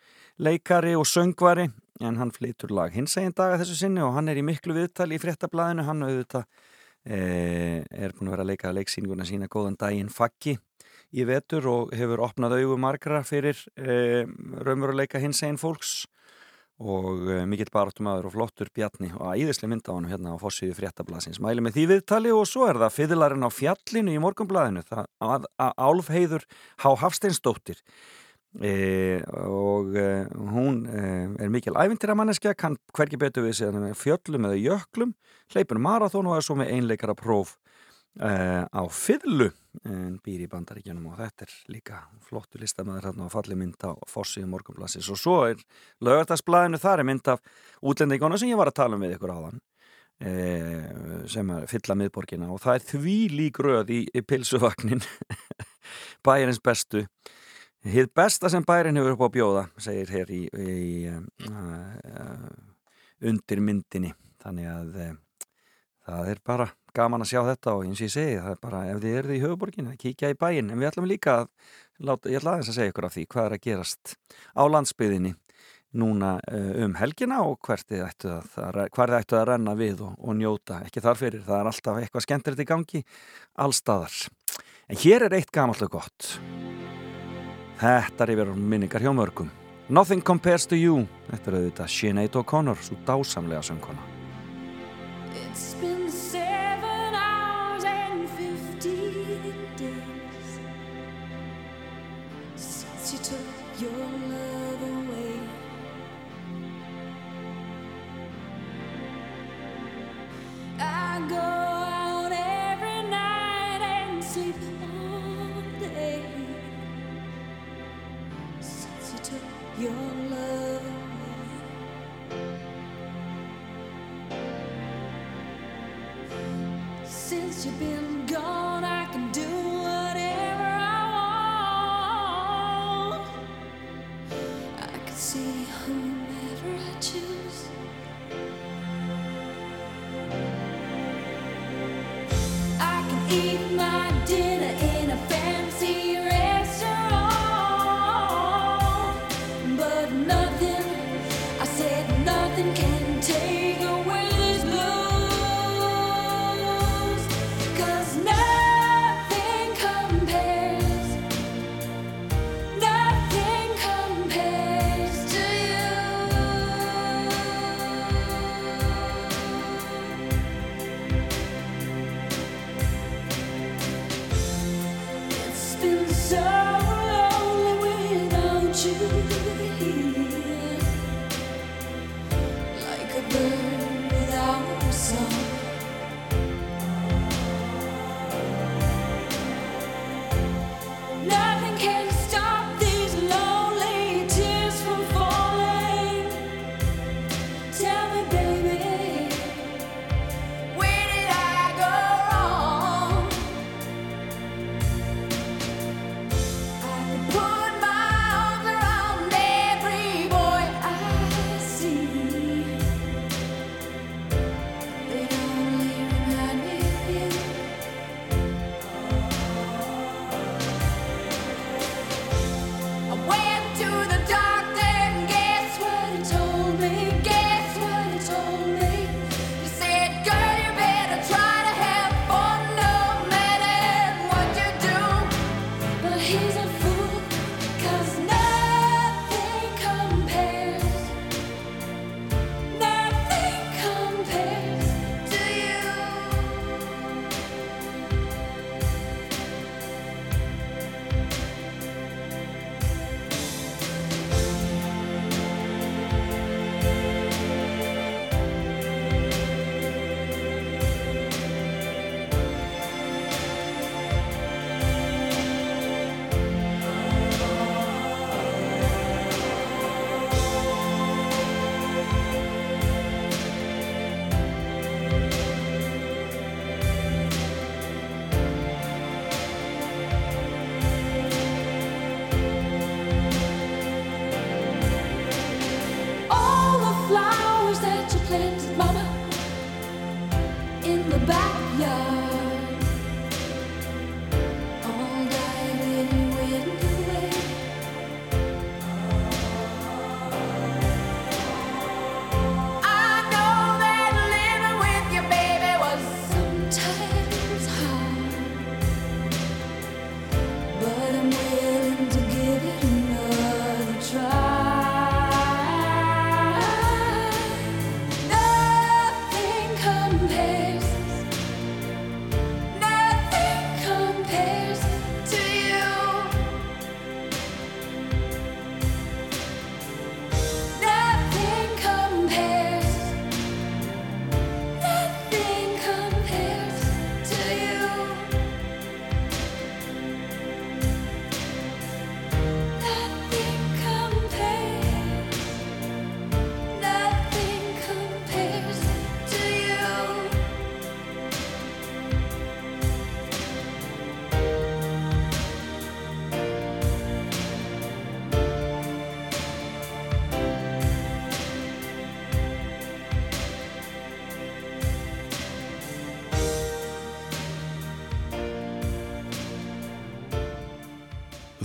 leikari og söngvari en hann flytur lag hins eginn daga þessu sinni og hann er í miklu viðtali í fréttablaðinu. Hann auðvitað eh, er búin að vera að leika leiksýninguna sína góðan daginn Faggi í vetur og hefur opnað augu margra fyrir e, raunveruleika hins einn fólks. Og e, mikill baráttumadur og flottur bjarni og æðislega mynda á hann hérna á fossiðu fréttablasins. Mæli með því viðtali og svo er það fiðlarinn á fjallinu í morgunblæðinu það að, að Álfheiður Há Hafsteinsdóttir e, og e, hún e, er mikil ævintýra manneskja, kann hverki betur við sig fjöllum eða jöklum, hleypur marathón og er svo með einleikara próf á fyrlu en býr í bandaríkjunum. Og þetta er líka flottu listamæður hérna á falli mynd á Fossið morgunblassis og svo er lögardagsblæðinu þar er mynd af útlendingona sem ég var að tala um við ykkur áðan sem er fylla miðborgina. Og það er því lík röð í, í pilsuvagnin bæjarins bestu hitt besta sem bærin hefur upp á bjóða segir hér í, í uh, undir myndinni. Þannig að það er bara gaman að sjá þetta og eins og ég segi það er bara ef þið eruð í höfuborginu að kíkja í bæin en við ætlum líka að láta, ég ætla aðeins að segja ykkur af því hvað er að gerast á landsbyðinni núna um helgina og hvert þið ættu að, þið ættu að renna við og, og njóta, ekki þar fyrir það er alltaf eitthvað skemmtilegt í gangi allstaðar en hér er eitt gamalt og gott þetta er yfir minningar hjá mörgum. Nothing Compares to You. Þetta er auðvitað Sinead O'Connor svo dásamlega söngkona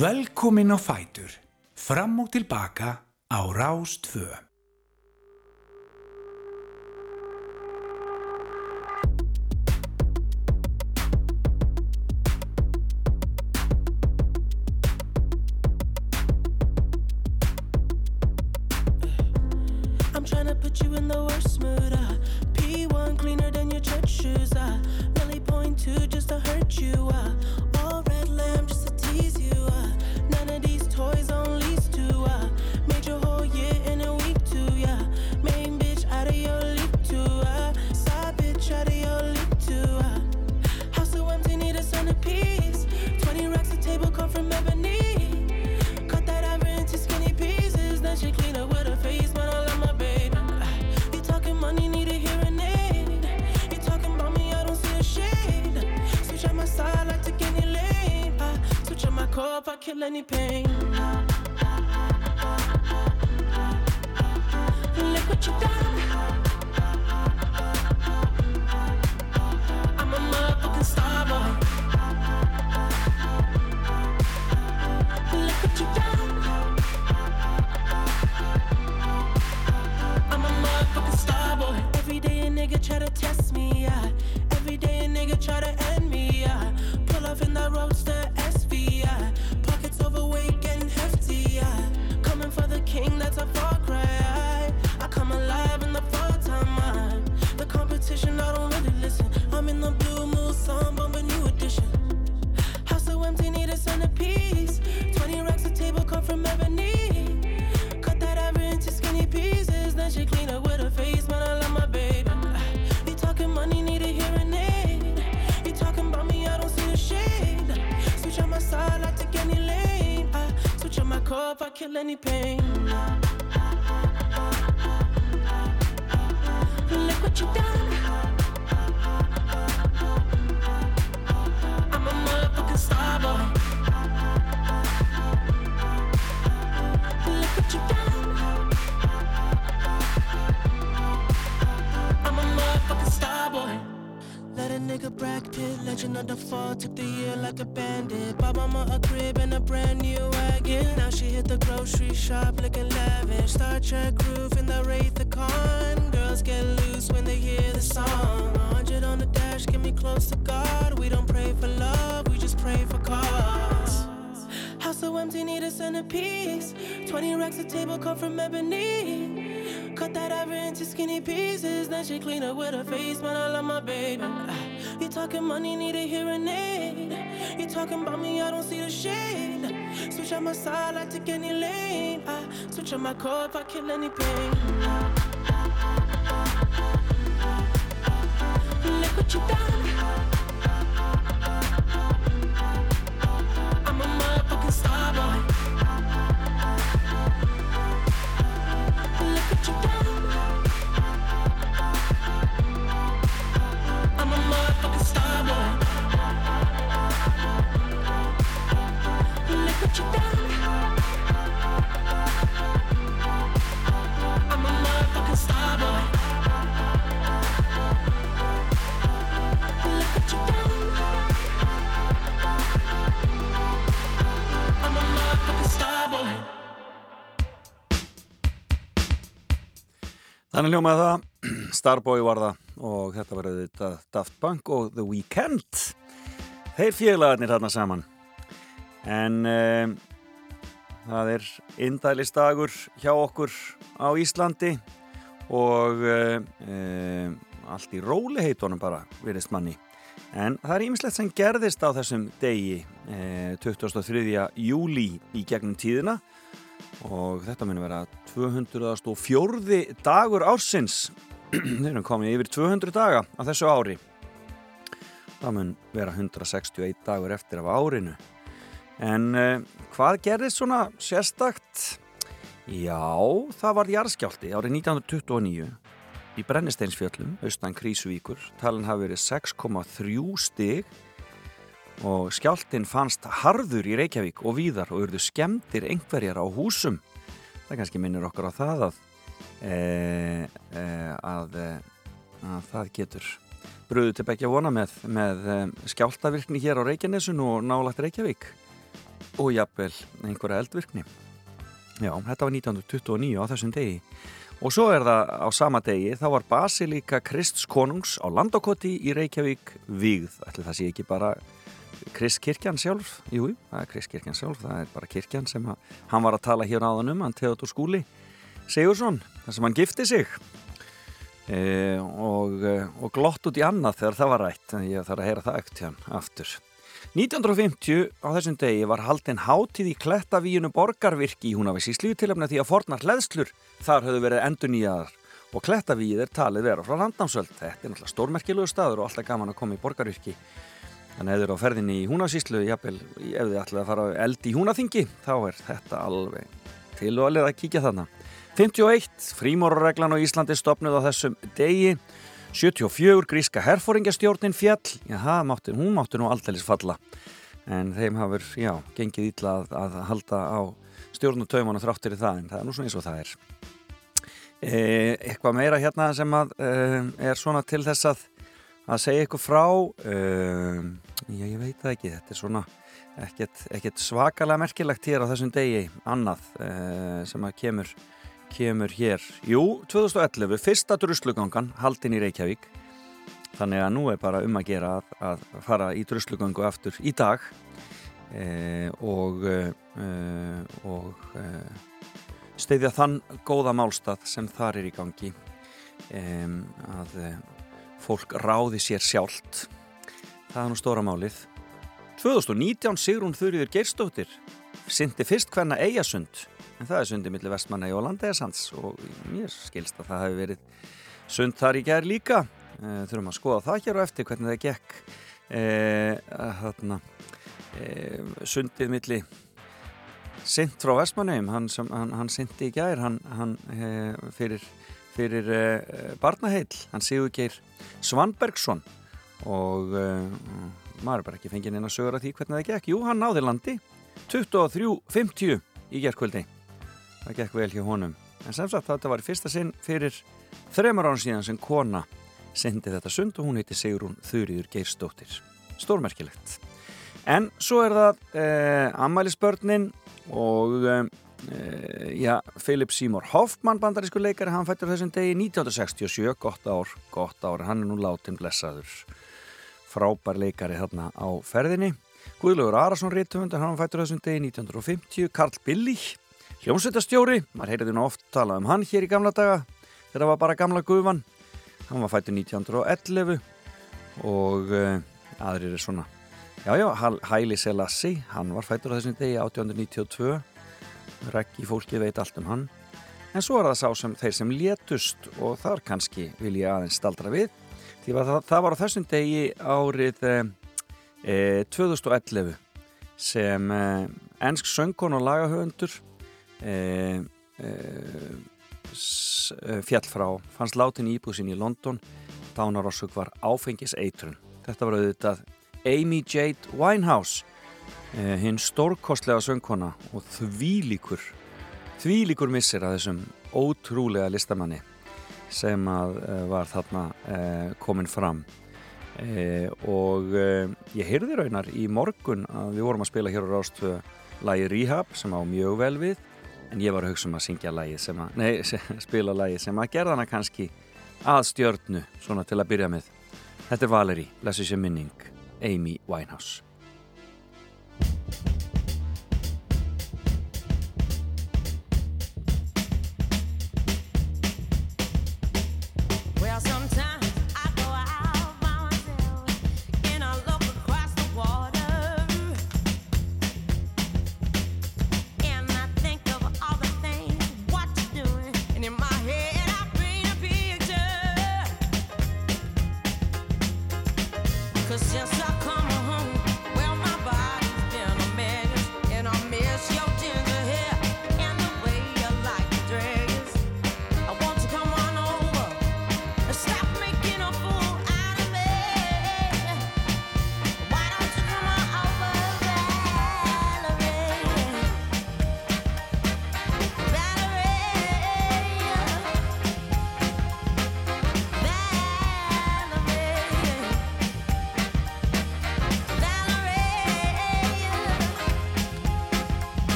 Velkomin á Fætur. Fram og tilbaka á Rás if I kill any pain. Look what you done. I'm a motherfucking star boy. Look what you done. I'm a motherfucking star boy. Nigga Brad Pitt, legend of the fall, took the year like a bandit. Bought mama a crib and a brand new wagon. Now she hit the grocery shop looking lavish. Star Trek roof in the Wraith the Con. Girls get loose when they hear the song. 100 on the dash, get me close to God. We don't pray for love, we just pray for cause. House so empty, need a centerpiece. 20 racks a table come from ebony. Cut that ever into skinny pieces. Then she clean up with her face, man. I love my baby. You talking money, need a hearing aid. You talking about me, I don't see the shade. Switch on my side, I take any lane. I switch on my core if I kill any pain. Look what you done. Þannig hljómaði það, Starboy var það og þetta var auðvitað Daft Punk og The Weeknd. Þeir félagarnir þarna saman. En um, það er indælistagur hjá okkur á Íslandi og um, allt í róli heitunum bara, virðist manni. En það er ímislegt sem gerðist á þessum degi, eh, 23. júli í gegnum tíðina og þetta mun vera 204. dagur ársins þeir eru komið yfir 200 daga á þessu ári það mun vera 161 dagur eftir af árinu en uh, hvað gerðist svona sérstakt já, það var jarðskjálti árið 1929 í Brennisteinsfjöllum, austan Krísuvíkur talin hafi verið 6,3 stig og skjáltin fannst harður í Reykjavík og víðar og urðu skemmtir einhverjar á húsum. Það kannski minnir okkur á það að, e, e, að, að það getur bröðu til begja vona með, með skjáltavirkni hér á Reykjanesun og nálagt Reykjavík. Og jafnvel einhverja eldvirkni. Já, þetta var 1929 á þessum degi. Og svo er það á sama degi, þá var Basilíka Krists konungs á Landokoti í Reykjavík. Ætli það sé ekki bara Kristkirkjan sjálf? Jú, það er Kristkirkjan sjálf, það er bara kirkjan sem að, hann var að tala hér áðan um, hann Theodor Skúli Sigursson, þar sem hann gifti sig. E, og, og glott út í annað þegar það var rætt, en ég þarf að heyra það ekkert hérna aftur. 1950 á þessum degi var haldin hátíð í Klettavíunu borgarvirki í Húnavísi slíðtilefna því að fornar hleðslur þar höfðu verið endur nýjaðar og Klettavíð er talið vera frá landnámsöld. Þetta er náttúrulega stórmerkilegu staður og alltaf gaman að koma í borgarvirki. Þannig að þið eru á ferðinni í Húnasíslu, jafnvel, ef þið ætlaði að fara á eld í Húnaþingi, þá er þetta alveg til og alveg að kíkja þarna. 51, frímórareglan á Íslandi stopnuð á þessum degi. 74, gríska herfóringastjórnin fjall. Já, mátti, hún mátti nú aldeilis falla. En þeim hafur, já, gengið ítla að, að halda á stjórnutöfum og þráttir í það, en það er nú svona eins og það er. Eh, eitthvað meira hérna sem að eh, er svona til þess að að segja eitthvað frá uh, já ég veit það ekki þetta er svona ekkert, svakalega merkilegt hér á þessum degi annað uh, sem að kemur kemur hér, jú 2011 fyrsta druslugangan haldin í Reykjavík. Þannig að nú er bara um að gera að, að fara í druslugangu aftur í dag. Uh, og og steyðja þann góða málstað sem þar er í gangi. Að fólk ráði sér sjálft. Það er nú stóra málið. 2019 Sigrún Þurriður Geirstóttir syndi fyrst hvenna Eyjasund en það er sundið millir vestmanna og Landegasands og mér skilst að það hefur verið sund þar í gerð líka. E, þurfum að skoða það hér og eftir hvernig það gekk e, þarna, e, sundið millir synd frá vestmannum hann, hann, hann syndi í gerð hann, hann fyrir fyrir barnaheill, hann Sigur Geir Svanbergsson. Og maður er bara ekki fengið inn að sögura því hvernig það gekk. Jú, hann náði landi 23.50 í gerðkvöldi það gekk vel hjá honum. En sem sagt þetta var fyrsta sinn fyrir þreymar án síðan sem kona sendi þetta sund og hún heiti Sigrún Þurriður Geirstóttir stórmerkilegt. En svo er það uh, ammælisbörnin og Uh, já, Philip Seymour Hoffman bandarísku leikari, hann fættur þessum degi 1967, gott ár, gott ár. Hann er nú látin blessaður. Frábær leikari þarna á ferðinni Guðlaugur Arason Rittumundur hann fættur þessum degi 1950 Karl Billich, hljómsveitastjóri maður heyrði nú oft talað um hann hér í gamla daga það var bara gamla guðvan hann var fættur 1911 og uh, aðrir er svona. Já já, Hæli Selassi hann var fættur þessum degi 1892 Rækki fólki veit allt um hann. En svo er það sá sem þeir sem létust og þar kannski vil ég aðeins staldra við því að það, það var á þessum degi árið eh, 2011 sem eh, ennsk söngkon og lagahöfundur eh, fjall frá fannst látin íbúsin í London dánarossug var áfengis eitrun þetta var auðvitað Amy Jade Winehouse eh, hinn stórkostlega söngkona og þvílíkur þvílíkur missir að þessum ótrúlega listamanni sem að eh, var þarna eh, komin fram og ég heyrði raunar í morgun að við vorum að spila hér á Rástfjö lagi Rehab sem á mjög vel við en ég var að hugsa um að syngja lagi sem að, nei, spila lagi sem að gerða hana kannski að stjörnu svona til að byrja með. Þetta er Valeri, blessu sér minning Amy Winehouse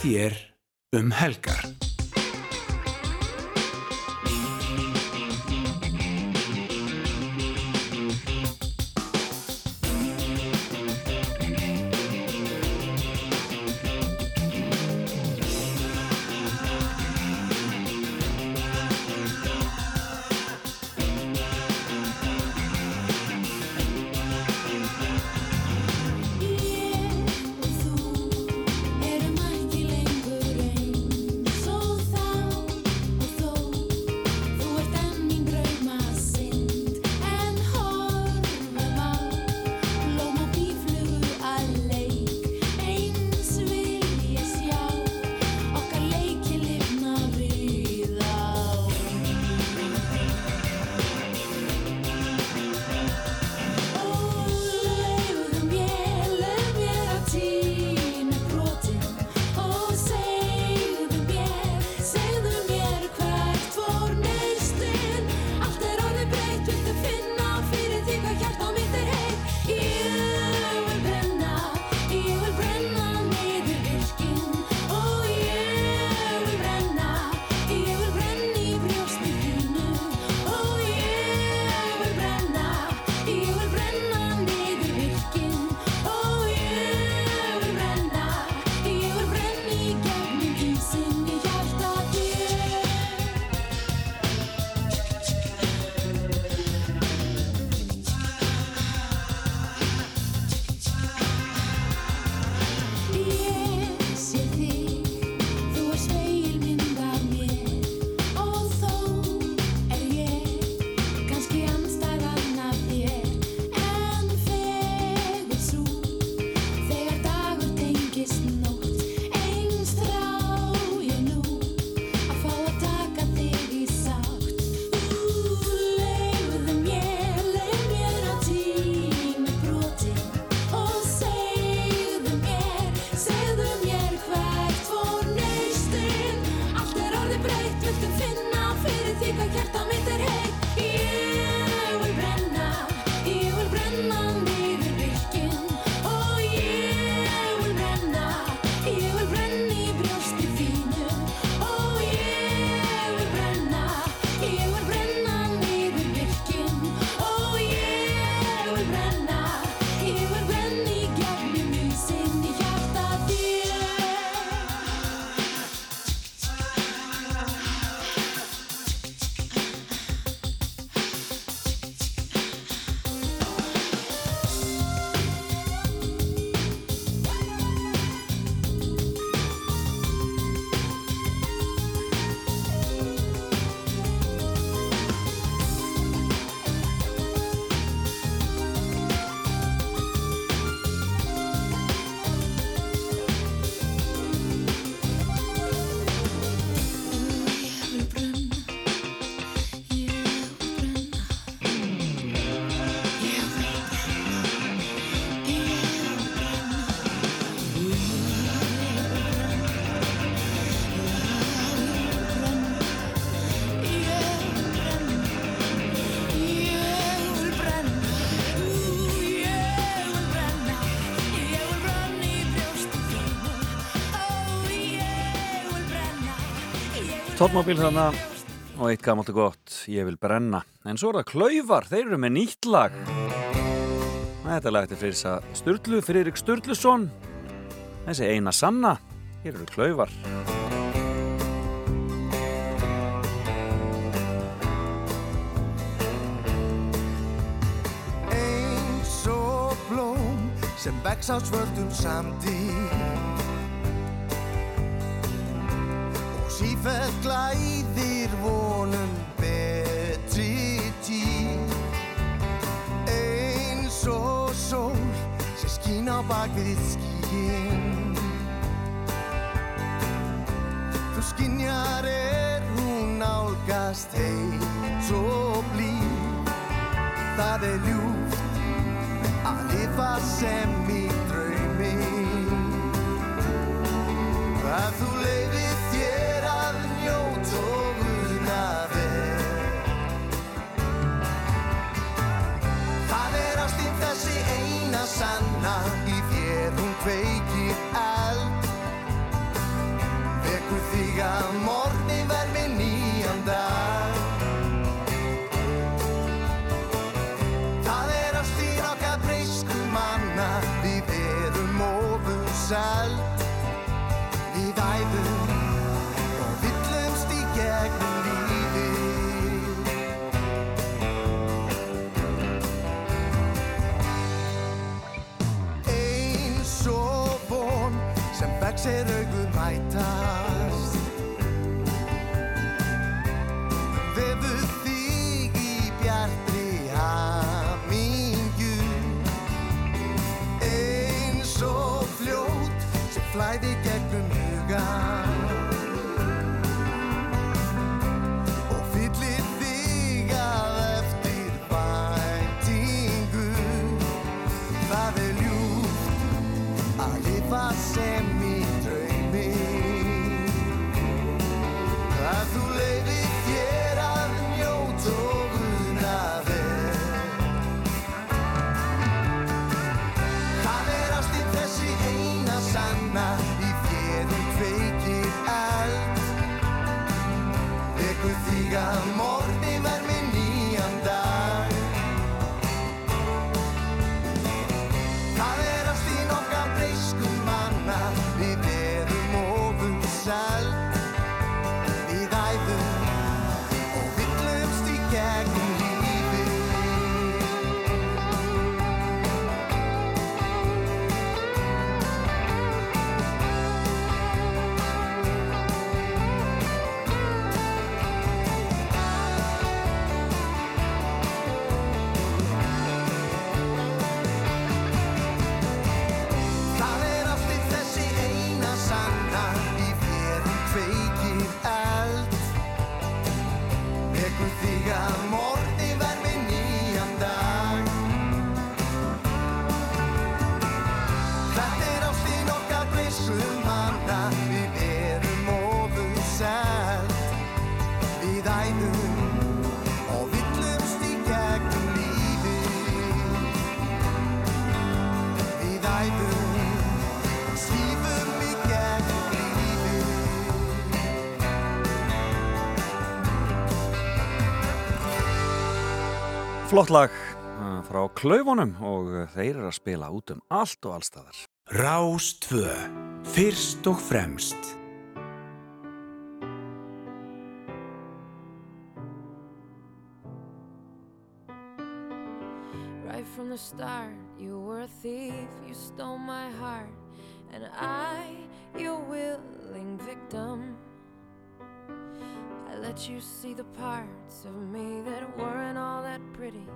þér um helgar. Tóttmobil þannig og eitt gammalt og gott, ég vil brenna. En svo er það Klaufar, þeir eru með nýtt lag. Þetta lag eftir Freysa Sturlu, Freyrik Sturluson. Þessi eina sanna, hér eru Klaufar. Eins og blóm sem vex á svörtum samtíð glæðir vonum betri tíð. Eins og sól sem skín á bak við skíin þú skinjar er hún nálgast heit og blíð. Það er ljúft að lifa sem fly the. Flott lag uh, frá Klaufunum og þeir eru að spila út um allt og allstaðar. Rás 2. Fyrst og fremst. Right from the start, you were a thief, you stole my heart, and I, your willing victim. I let you see the parts of me that weren't all that pretty,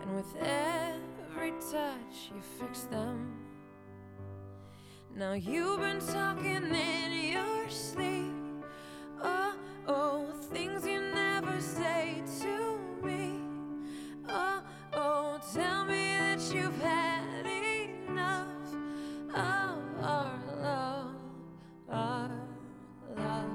and with every touch, you fixed them. Now you've been talking in your sleep. Oh, oh, things you never say to me. Oh, oh, tell me that you've had enough of our love, our love.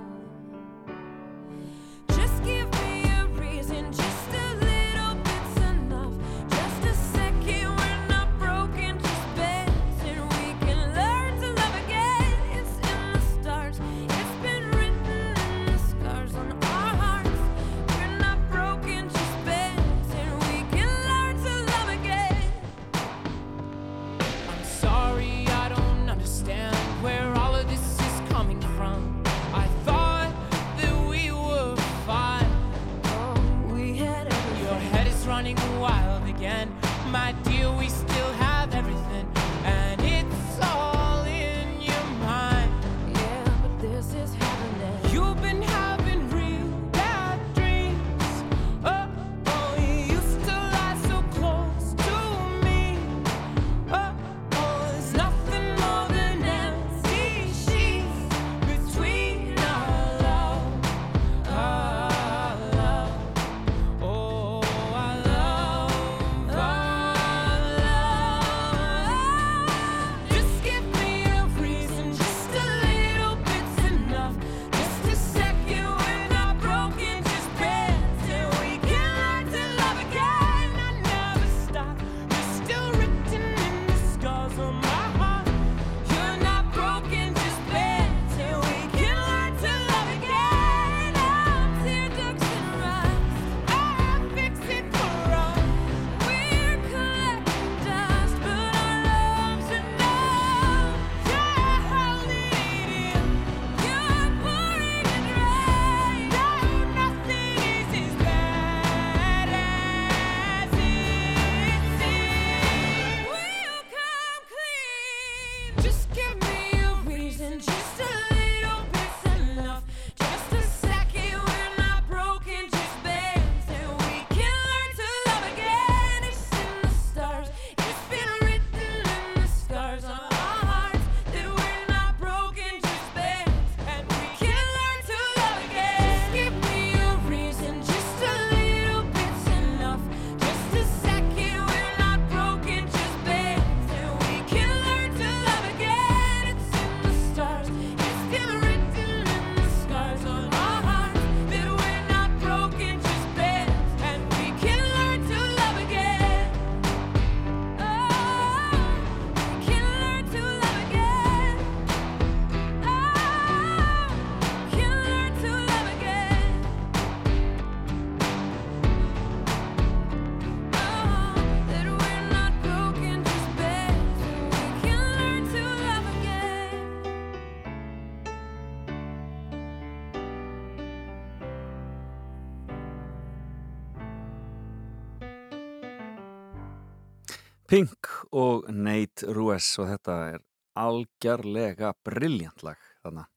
Og Nate Ruess og þetta er algjörlega brilljant lag þarna.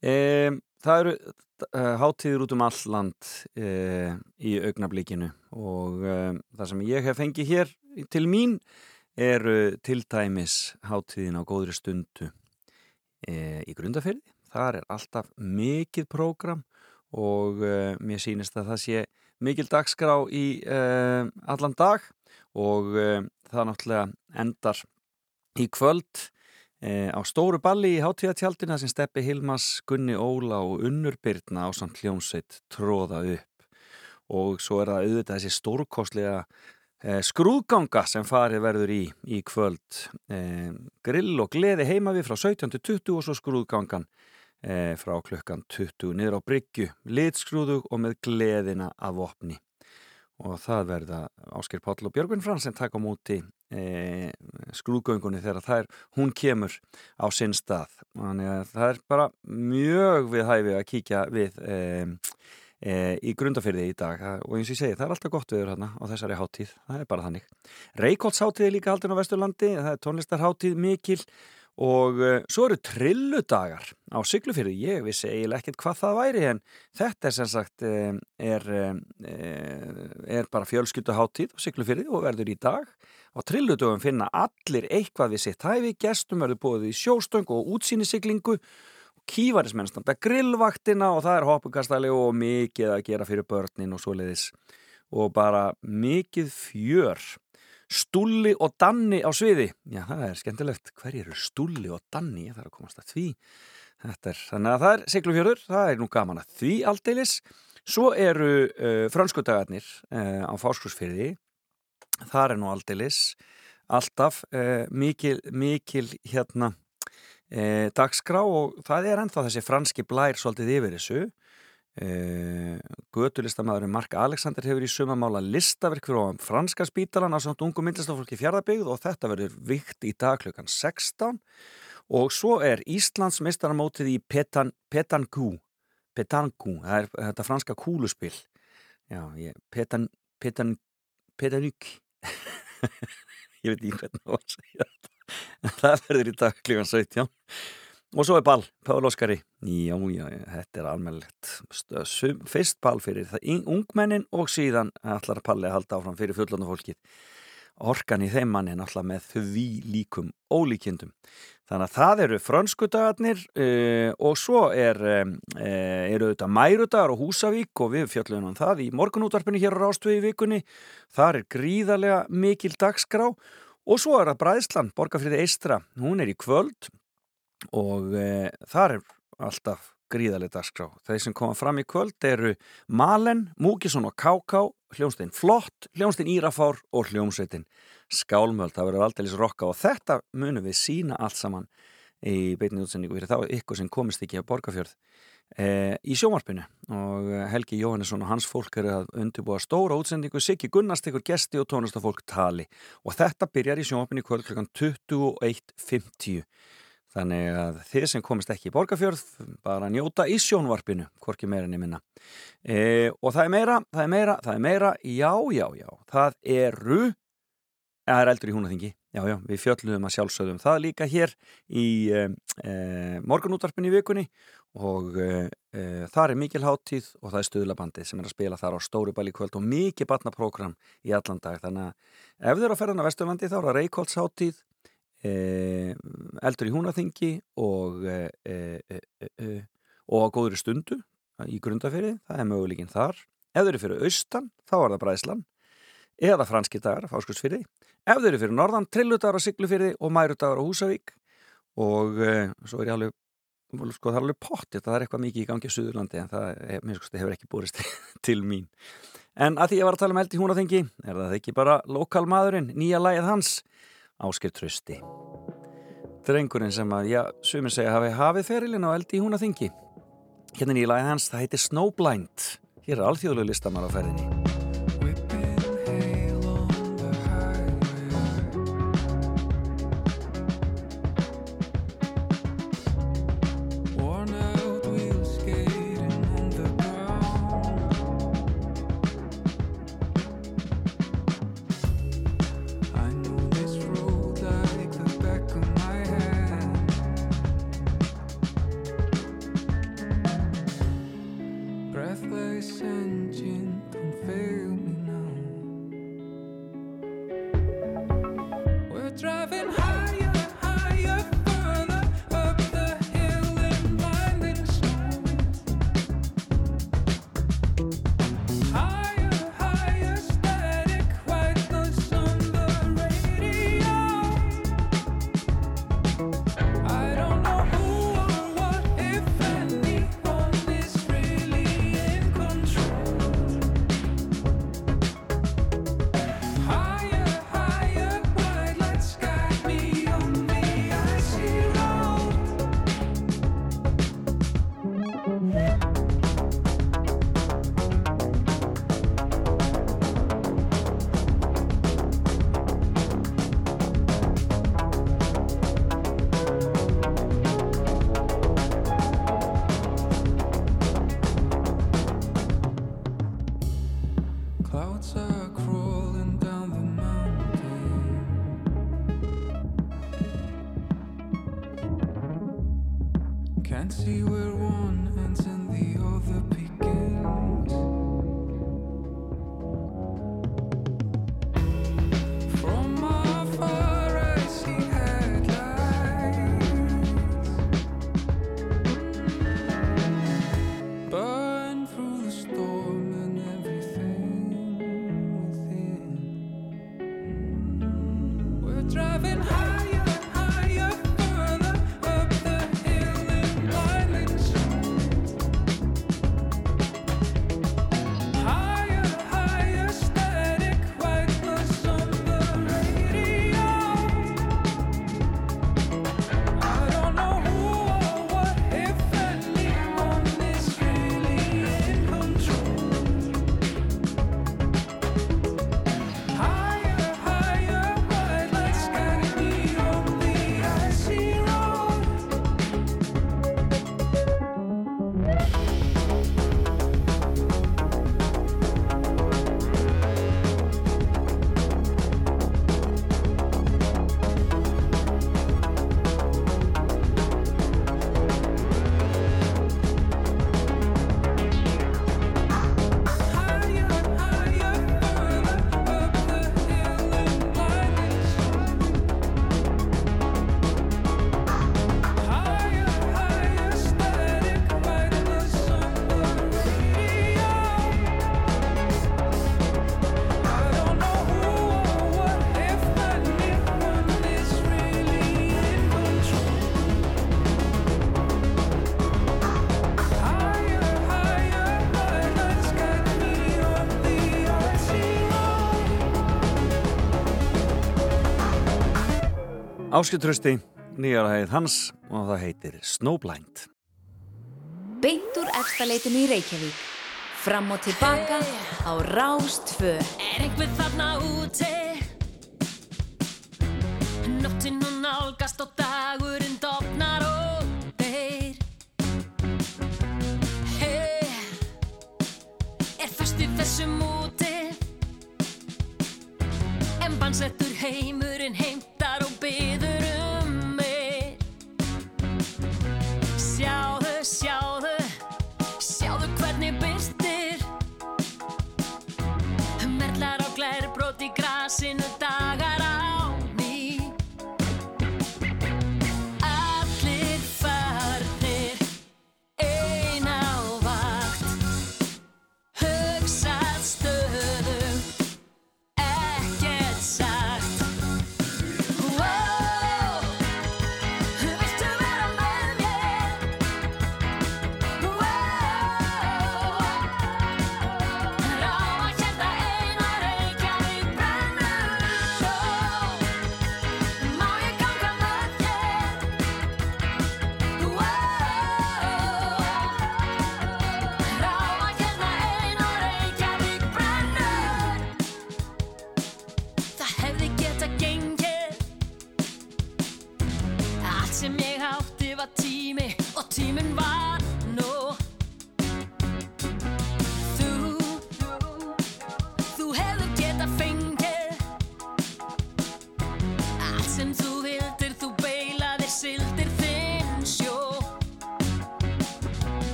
E, það eru uh, hátíður út um all land e, í augnablíkinu og e, það sem ég hef fengið hér til mín eru til dæmis hátíðin á góðri stundu e, í grundafyrði. Þar er alltaf mikið prógram og e, mér sýnist að það sé mikil dagskrá í e, allan dag og e, það náttúrulega endar í kvöld e, á stóru balli í hátíðatjaldina sem Steppi Hilmas, Gunni Óla og Unnur Byrna á samt hljómsveit tróða upp. Og svo er það auðvitað þessi stórkostlega e, skrúðganga sem farið verður í í kvöld. E, grill og gleði heima við frá 17-20 og svo skrúðgangan e, frá klukkan 20 niður á bryggju, litskrúðu og með gleðina af opni og það verða Ásker Páll og Björgvin Frans sem taka á móti e, skrúðgöngunni þegar það er, hún kemur á sinn stað. Þannig að það er bara mjög við hæfi að kíkja við e, e, í grundafyrði í dag. Og eins og ég segi, það er alltaf gott viður hérna á þessari háttíð, það er bara þannig. Reykjólfsháttíð er líka haldin á Vesturlandi það er tónlistarháttíð mikil og uh, svo eru trilludagar á Siglufyrði, ég vissi eiginlega ekkert hvað það væri en þetta er sem sagt um, er, um, er bara fjölskylduháttíð á Siglufyrði og verður í dag. Á trilludögum finna allir eitthvað við sitt hæfi, gestum verður búið í sjóstöng og útsýnisiglingu. Kívarismenn standa grillvaktina og það er hoppukastali og mikið að gera fyrir börnin og svoleiðis. Og bara mikið fjör Stulli og Danni á sviði. Já, það er skemmtilegt. Hver eru Stulli og Danni? Ég þarf að komast að því. Er, þannig að það er Siglufjörður, það er nú gaman að því aldeilis. Svo eru uh, franskudagarnir uh, á Fáskursfyrði. Það er nú aldeilis. Alltaf uh, mikil, mikil hérna dagskrá og það er ennþá þessi franski blær svolítið yfir þessu. Uh, Götulistamæðurinn Mark Alexander hefur í sumamála listaverk fyrir franska spítalan á samt ungu myndlistafólki fjárðabygð og þetta verður vikt í dag klukkan 16 og svo er Íslands meistaramótið í Petan, Petanku Petanku, það er þetta franska kúluspill já, ég, Petan, Petan Petanuk. Ég veit ekki hvernig það var að segja þetta. Það verður í dag klífan 17 og svo er ball, Páll Óskari. Já, já, þetta er almennilegt fyrst ball fyrir það ungmennin og síðan allar Palli að halda áfram fyrir fullanda fólkið. Orkan í þeim manni er náttúrulega með því líkum ólíkindum. Þannig að það eru frönskudagarnir uh, og svo er um, eru þetta mærudagar og Húsavík og við fjöllum um það í morgunútvarpinu hér á Rástöðu í vikunni. Þar er gríðarlega mikil dagskrá. Og svo er það Bræðslan, Borgarfriði Eistra hún er í kvöld og uh, þar er alltaf gríðarlega dagskrá. Þeir sem koma fram í kvöld eru Malen, Múkisson og Káká, hljómsveitin Flott, hljómsveitin Írafár og hljómsveitin Skálmöld. Það verður aldrei rokka og þetta munum við sína allt saman í beinni útsendingu fyrir þá ykkur sem komist ekki á Borgarfjörð e, í sjómarpinu og eh, Helgi Jóhannesson og hans fólk eru að undirbúa stóra útsendingu, Siggi Gunnars tekur gesti og tónlistafólk tali. Og þetta byrjar í sjómarpinu í kvöld klukkan 21.50 Þannig að þið sem komist ekki í borgarfjörð bara njóta í sjónvarpinu, hvorki meira enn ég minna. E, og það er meira, það er meira, það er meira, já, já, já, það eru, það er eldur í húnaþingi, já, já, við fjöldluðum að sjálfsögðum það líka hér í e, e, morgunútvarpinu í vikunni og e, e, það er mikil háttíð og það er stuðlabandi sem er að spila þar á Stórubæli kvöld og mikið batnaprógram í allan dag. Þannig að ef þið eru að ferðan á Vesturlandi þá er það Reykjólfsháttíð Eh, eldur í húnaþingi og eh, og á góðri stundu í grundafyrir, það er möguleikin þar. Ef þeir eru fyrir austan, þá er það Bræslan eða franski dagar fáskursfyrði, ef þeir eru fyrir norðan trilludagar á Siglufyrði og mærudagar á Húsavík. Og svo er ég alveg sko það er alveg pottið, það er eitthvað mikið í gangi á Suðurlandi en það mér sko, hefur ekki búrist til mín. En að því ég var að tala um eld í húnaþingi er það ekki bara lokalmaðurinn, nýja lægið hans Ásker Trösti drengurinn sem að, já, sumir segja hafi hafið ferilinn á eldi í húna þingi hérna nýlaði hans, það heitir Snowblind. Hér er alþjóðlega listamar á ferðinni Áskiltrösti, nýjara heið hans og það heitir Snowblind. Beint úr efstaleitinu í Reykjavík. Fram og tilbaka á Rástfö. Er einhver þarna úti?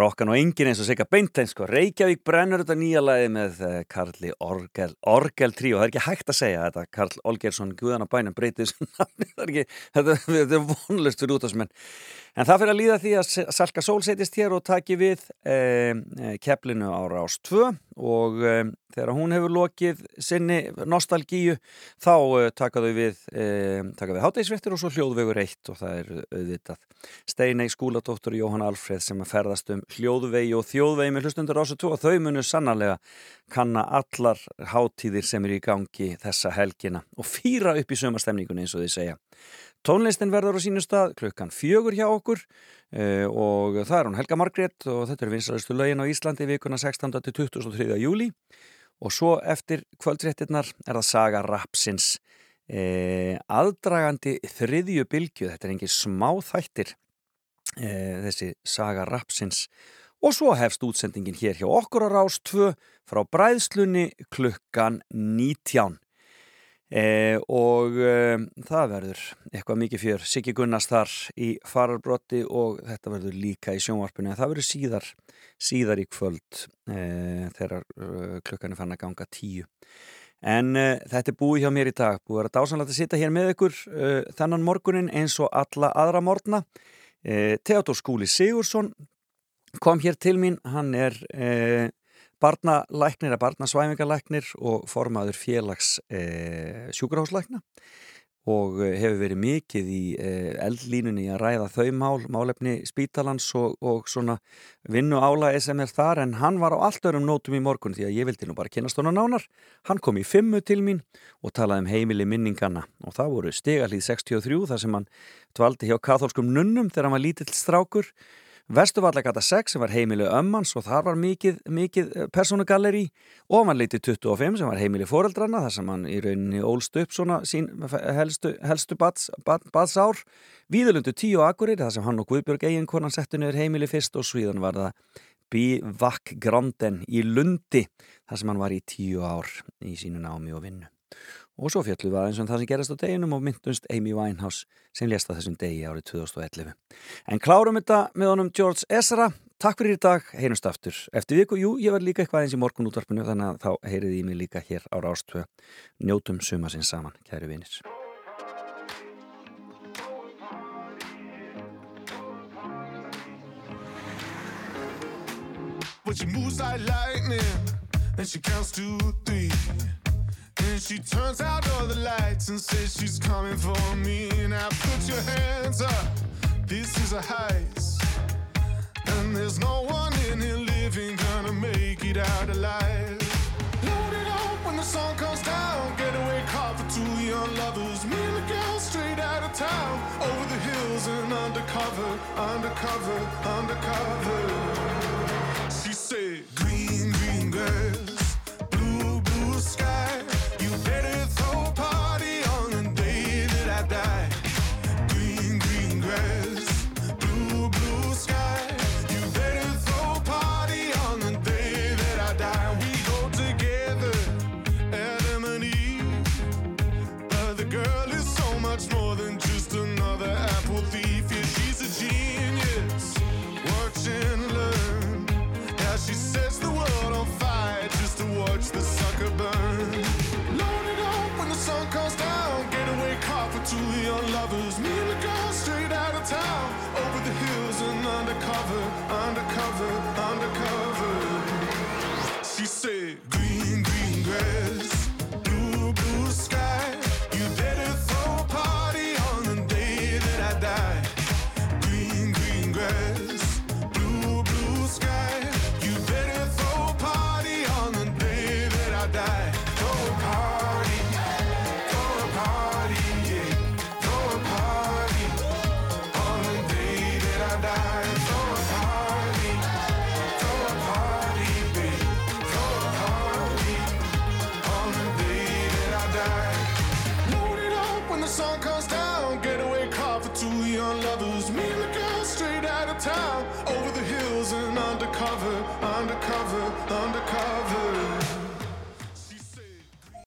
Rokkan og engin eins og segja beint eins sko. Reykjavík brennur þetta nýja lagi með eh, Karli Orgel, Orgel Tríó. Það er ekki hægt að segja þetta. Karl Olgersson, Guðan á bænum, breytið er þetta, þetta er vonlust fyrir útásmenn. En það fyrir að líða því að Salka Sól setjist hér og taki við eh, eh, keflinu á Rás 2 og eh, þegar hún hefur lokið sinni nostalgíu þá eh, taka þau við, eh, við hátægisvettir og svo hljóðvegur 1 og það er auðvitað Steinei skúladóttur Jóhann Alfreð sem að ferðast um hljóðvegi og þjóðvegi með hlustundur Rásu 2 og þau munu sannarlega kanna allar hátíðir sem eru í gangi þessa helgina og fýra upp í sömastemningunni eins og þið segja. Tónlistin verður á sínu stað klukkan fjögur hjá okkur uh, og það er hún Helga Margrét og þetta er vinsalustu lögin á Íslandi vikuna 16. til 23. júli og svo eftir kvöldréttirnar er það Saga Rapsins uh, aðdragandi þriðju bylgju, þetta er engin smá þættir uh, þessi Saga Rapsins og svo hefst útsendingin hér hjá okkur á Rás 2 frá bræðslunni klukkan 19 e, og e, það verður eitthvað mikið fjör. Siggi Gunnars þar í fararbrotti og þetta verður líka í sjónvarpinu en það verður síðar, síðar í kvöld e, þegar e, klukkan er fann að ganga tíu. En uh, þetta er búið hjá mér í dag, búið að vera dásanlega að sitja hér með ykkur uh, þennan morgunin eins og alla aðra morgna. Theodor Skúli Sigursson kom hér til mín, hann er barnalæknir, eða barnasvæfingalæknir og formaður félags sjúkraháslækna og hefur verið mikið í eldlínunni að ræða þau mál, málefni spítalans og, og svona vinnu álægi sem er þar. En hann var á allt örum nótum í morgun því að ég vildi nú bara kynast hona nánar. Hann kom í fimmu til mín og talaði um heimili minninganna. Og það voru stegalíð 63 þar sem hann dvaldi hjá katholskum nunnum þegar hann var lítill strákur Vestuvallagata 6 sem var heimili ömmans og þar var mikið, mikið personugalleri og hann leiti 25 sem var heimili foreldrana þar sem hann í rauninni ólst upp svona sín helstu, helstu bads, bad, badsár. Víðalundu 10 akurir þar sem hann og Guðbjörg eiginkonan settu niður heimili fyrst og svíðan var það Bivak Granden í Lundi þar sem hann var í 10 ár í sínu námi og vinnu og svo fjallum við aðeins um það sem gerast á deginum og myndumst Amy Winehouse sem lesta þessum degi árið 2011. En klárum þetta með honum George Ezra. Takk fyrir í dag, heyrumst aftur. Eftir viku, jú, ég var líka eitthvað eins í morgun útvarpinu þannig að þá heyriði ég mig líka hér á Rástvö. Njótum suma sinn saman, kæru vinir. But she moves like lightning, and she counts to three. And she turns out all the lights and says she's coming for me. Now put your hands up, this is a heist. And there's no one in here living gonna make it out alive. Load it up when the sun comes down. Getaway car for two young lovers. Me and the girl straight out of town. Over the hills and undercover, undercover, undercover. She said, Green, green burn. Load it up when the sun comes down. Getaway car for two young lovers. Me and the girl straight out of town. Over the hills and undercover, undercover, undercover. She said.